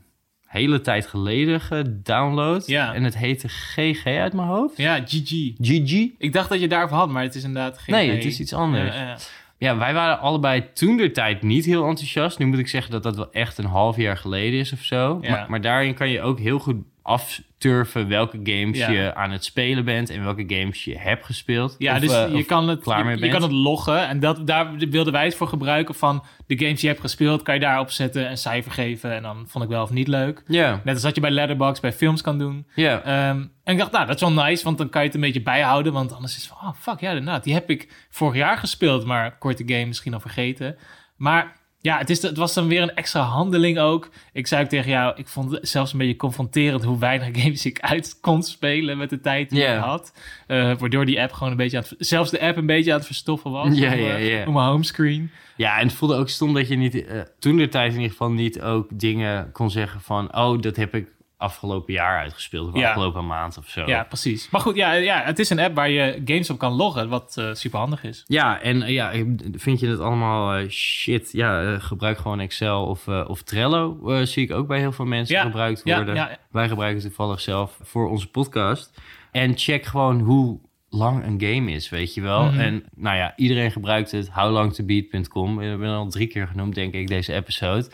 hele tijd geleden gedownload. Ja. En het heette GG uit mijn hoofd. ja, GG. GG? Ik dacht dat je daarover had, maar het is inderdaad geen... Nee, het is iets anders. Ja, ja. Ja, wij waren allebei toen de tijd niet heel enthousiast. Nu moet ik zeggen dat dat wel echt een half jaar geleden is of zo. Maar, maar daarin kan je ook heel goed afturven welke games Ja. je aan het spelen bent en welke games je hebt gespeeld. Ja, Of, dus eh, je, kan het, klaar je, je kan het loggen. En dat, daar wilden wij het voor gebruiken van de games die je hebt gespeeld, kan je daarop zetten, een cijfer geven. En dan vond ik wel of niet leuk. Ja, Net als dat je bij Letterboxd bij films kan doen. ja. Ehm, en ik dacht, nou, dat is wel nice, want dan kan je het een beetje bijhouden. Want anders is het van, oh fuck, ja, inderdaad. Die heb ik vorig jaar gespeeld, maar korte game misschien al vergeten. Maar ja, het, is, het was dan weer een extra handeling ook. Ik zei ook tegen jou, ik vond het zelfs een beetje confronterend hoe weinig games ik uit kon spelen met de tijd die ik had. Eh, waardoor die app gewoon een beetje aan het, zelfs de app een beetje aan het verstoffen was. Ja, op, ja, eh, ja. Op mijn homescreen. Ja, en het voelde ook stom dat je niet, eh, toen de tijd in ieder geval niet ook dingen kon zeggen van, oh, dat heb ik afgelopen jaar uitgespeeld of Ja. afgelopen maand of zo. Ja, precies. Maar goed, ja, ja, het is een app waar je games op kan loggen, wat eh super handig is. Ja, en eh, ja, vind je het allemaal eh, shit? Ja, gebruik gewoon Excel of, of Trello. zie ik ook bij heel veel mensen Ja, gebruikt worden. ja. Wij gebruiken het toevallig zelf voor onze podcast. En check gewoon hoe lang een game is, weet je wel. Mhm. En nou ja, iedereen gebruikt het. Howlongtobeat.com. We hebben al drie keer genoemd, denk ik, deze episode.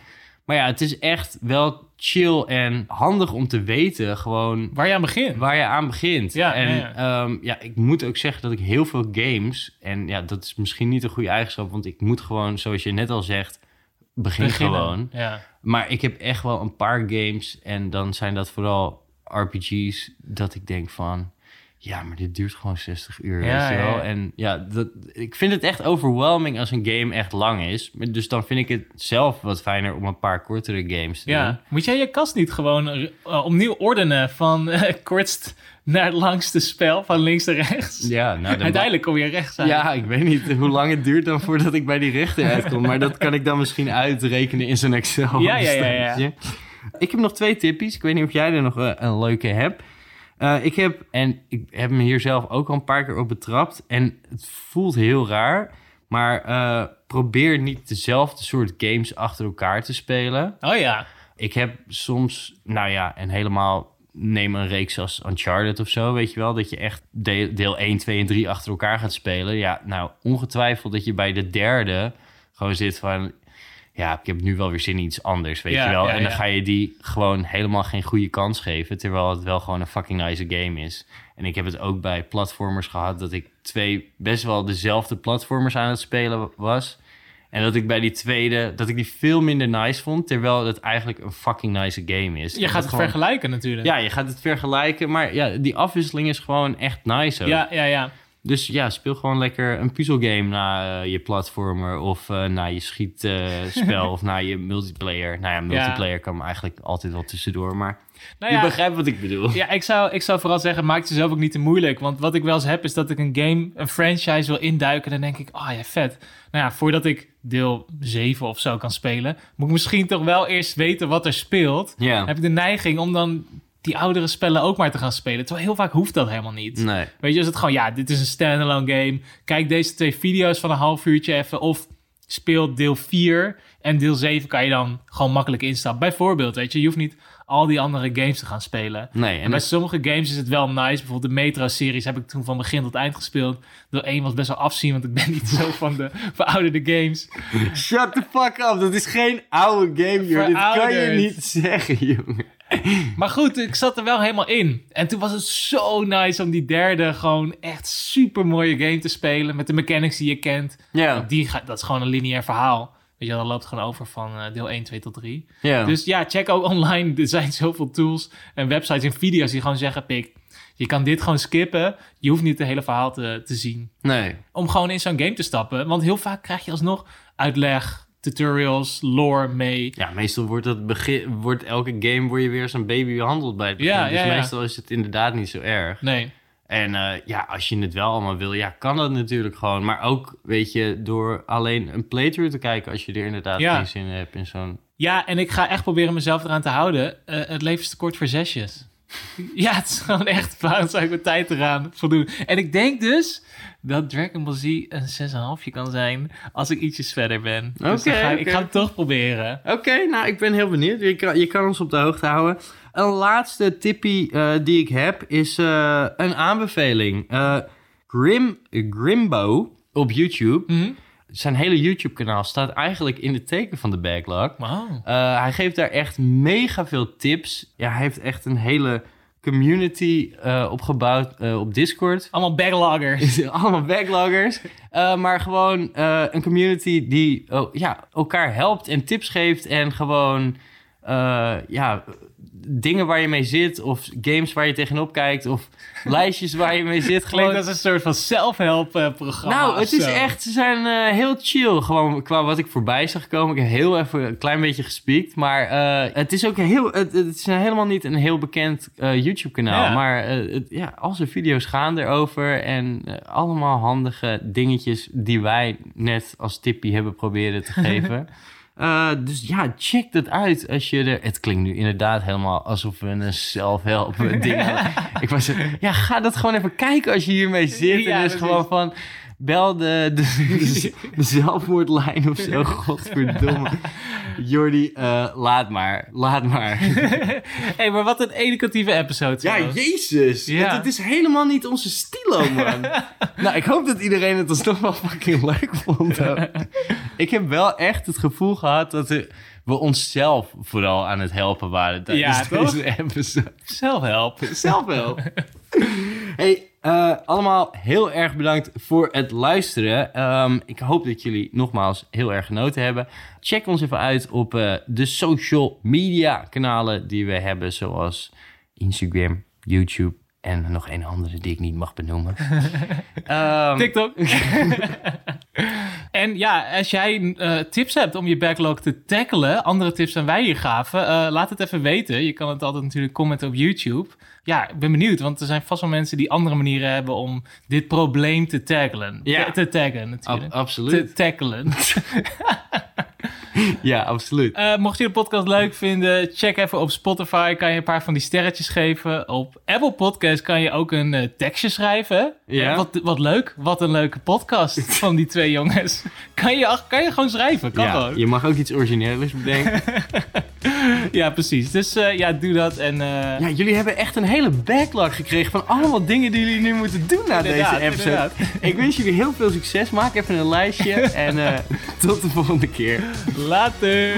Maar ja, het is echt wel chill en handig om te weten gewoon Waar je aan begint. waar je aan begint. Ja, en ja, ja, ja. ja, ik moet ook zeggen dat ik heel veel games... en ja, dat is misschien niet een goede eigenschap... want ik moet gewoon, zoals je net al zegt, begin Beginnen. gewoon. Ja. Maar ik heb echt wel een paar games... en dan zijn dat vooral RPG's... dat ik denk van... ja, maar dit duurt gewoon 60 uur, Ja, weet je ja, wel? ja. En ja, dat, ik vind het echt overwhelming als een game echt lang is. Dus dan vind ik het zelf wat fijner om een paar kortere games te doen. Ja, moet jij je kast niet gewoon eh, opnieuw ordenen van eh, kortst naar het langste spel, van links naar rechts? Ja, nou, Uiteindelijk kom je rechts uit. Ja, ik weet niet hoe lang het duurt dan voordat ik bij die rechter uitkom. Maar dat kan ik dan misschien uitrekenen in zo'n Excel. Ja, ja, ja, ja. Ik heb nog twee tippies. Ik weet niet of jij er nog eh, een leuke hebt. Eh, ik heb, en ik heb me hier zelf ook al een paar keer op betrapt. En het voelt heel raar. Maar eh, probeer niet dezelfde soort games achter elkaar te spelen. Oh ja. Ik heb soms, nou ja, en helemaal neem een reeks als Uncharted of zo, weet je wel, dat je echt deel, deel 1, 2 en 3 achter elkaar gaat spelen. Ja, nou, ongetwijfeld dat je bij de derde gewoon zit van, ja, ik heb nu wel weer zin in iets anders, weet Ja, je wel. ja, en dan ja. ga je die gewoon helemaal geen goede kans geven, terwijl het wel gewoon een fucking nice game is. En ik heb het ook bij platformers gehad, dat ik twee best wel dezelfde platformers aan het spelen was. En dat ik bij die tweede, dat ik die veel minder nice vond, terwijl het eigenlijk een fucking nice game is. Je gaat het gewoon- vergelijken natuurlijk. Ja, je gaat het vergelijken, maar ja, die afwisseling is gewoon echt nice ook. ja, ja. ja. Dus ja, speel gewoon lekker een puzzelgame na eh, je platformer of eh, na je schietspel of na je multiplayer. Nou ja, multiplayer kan eigenlijk altijd wel tussendoor, maar Nou je ja, begrijpt wat ik bedoel. ja ik, zou, ik zou vooral zeggen, maak het jezelf ook niet te moeilijk. Want wat ik wel eens heb, is dat ik een game, een franchise wil induiken. Dan denk ik, oh ja, vet. Nou ja, voordat ik deel 7 of zo kan spelen, moet ik misschien toch wel eerst weten wat er speelt. Ja, heb ik de neiging om dan die oudere spellen ook maar te gaan spelen. Terwijl heel vaak hoeft dat helemaal niet. nee. Weet je, is het gewoon, ja, dit is een standalone game. Kijk deze twee video's van een half uurtje even. Of speel deel 4 en deel 7 kan je dan gewoon makkelijk instappen. Bijvoorbeeld, weet je, je hoeft niet al die andere games te gaan spelen. Nee, En en bij dat- sommige games is het wel nice. Bijvoorbeeld de Metro-series heb ik toen van begin tot eind gespeeld. Deel 1 was best wel afzien, want ik ben niet zo van de verouderde games. Shut the fuck up, dat is geen oude game, joh. Dit kan je niet zeggen, jongen. Maar goed, ik zat er wel helemaal in. En toen was het zo nice om die derde gewoon echt super mooie game te spelen. Met de mechanics die je kent. Ja. Die dat is gewoon een lineair verhaal. Weet je, dat loopt gewoon over van eh, deel 1, 2 tot 3. Ja. Dus ja, check ook online. Er zijn zoveel tools en websites en video's die gewoon zeggen: Pik, je kan dit gewoon skippen. Je hoeft niet het hele verhaal te, te zien. nee. Om gewoon in zo'n game te stappen. Want heel vaak krijg je alsnog uitleg, tutorials, lore mee. Ja, meestal wordt, het begin, wordt elke game word je weer een baby behandeld bij het begin. Ja, dus ja, ja. meestal is het inderdaad niet zo erg. Nee. En eh, ja, als je het wel allemaal wil, ja, kan dat natuurlijk gewoon. Maar ook, weet je, door alleen een playthrough te kijken... als je er inderdaad Ja. geen zin in hebt in zo'n... Ja, en ik ga echt proberen mezelf eraan te houden. Eh, het leven is te kort voor zesjes. ja, het is gewoon echt, waarom zou ik mijn tijd eraan voldoen? En ik denk dus dat Dragon Ball Z een 6,5 kan zijn als ik ietsjes verder ben. Dus Oké, ga ik, ik ga het toch proberen. Oké, nou, ik ben heel benieuwd. Je kan, je kan ons op de hoogte houden. Een laatste tippie eh, die ik heb is eh, een aanbeveling. Eh, Grim, Grimbo op YouTube. Mhm. Zijn hele YouTube-kanaal staat eigenlijk in het teken van de backlog. Wow. Hij geeft daar echt mega veel tips. Ja, hij heeft echt een hele community eh, opgebouwd eh, op Discord. Allemaal backloggers. Allemaal backloggers. Eh, maar gewoon een community die oh, ja, elkaar helpt en tips geeft. En gewoon ja, dingen waar je mee zit. Of games waar je tegenop kijkt. Of lijstjes waar je mee zit. Gewoon... als een soort van self-help eh, programma. Nou, het is echt, ze zijn eh, heel chill. Gewoon qua wat ik voorbij zag komen. Ik heb heel even een klein beetje gespiekt. Maar eh, het is ook heel, het, het is helemaal niet een heel bekend YouTube-kanaal. Ja. Maar het, ja, al zijn video's gaan erover. En allemaal handige dingetjes die wij net als tippie hebben proberen te geven. Eh, dus ja, check dat uit als je er... Het klinkt nu inderdaad helemaal alsof we een self-help ding hadden. Ik was ja, ga dat gewoon even kijken als je hiermee zit. Ja, en dus gewoon van... Bel de, de, de, de zelfmoordlijn of zo. Godverdomme. Jordi, eh, laat maar. Laat maar. hey, maar wat een educatieve episode. Ja, jezus. Ja. Het, het is helemaal niet onze stilo, man. nou, ik hoop dat iedereen het alsnog wel fucking leuk vond. Ik heb wel echt het gevoel gehad dat we, onszelf vooral aan het helpen waren. tijdens Ja, deze episode. Self-help. Zelfhelp. hey, eh, allemaal heel erg bedankt voor het luisteren. Ehm, ik hoop dat jullie nogmaals heel erg genoten hebben. Check ons even uit op eh, de social media kanalen die we hebben, zoals Instagram, YouTube en nog een andere die ik niet mag benoemen. Ehm, TikTok. en ja, als jij eh, tips hebt om je backlog te tackelen, andere tips dan wij hier gaven, eh, laat het even weten. Je kan het altijd natuurlijk commenten op YouTube. Ja, ik ben benieuwd, want er zijn vast wel mensen die andere manieren hebben om dit probleem te tackelen. Ja. Te, te taggen ab- natuurlijk. te absoluut. tackelen. Ja, absoluut. Eh, mocht je de podcast leuk vinden, check even op Spotify. Kan je een paar van die sterretjes geven. Op Apple Podcast kan je ook een eh, tekstje schrijven. Ja. Eh, wat, wat leuk. Wat een leuke podcast van die twee jongens. Kan je, kan je gewoon schrijven. Kan Ja, gewoon. je mag ook iets origineels bedenken. Ja, precies. Dus eh, ja, doe dat. En eh, Ja, jullie hebben echt een hele backlog gekregen van allemaal dingen die jullie nu moeten doen na Inderdaad, deze episode. inderdaad. Ik wens jullie heel veel succes. Maak even een lijstje en eh, tot de volgende keer. later.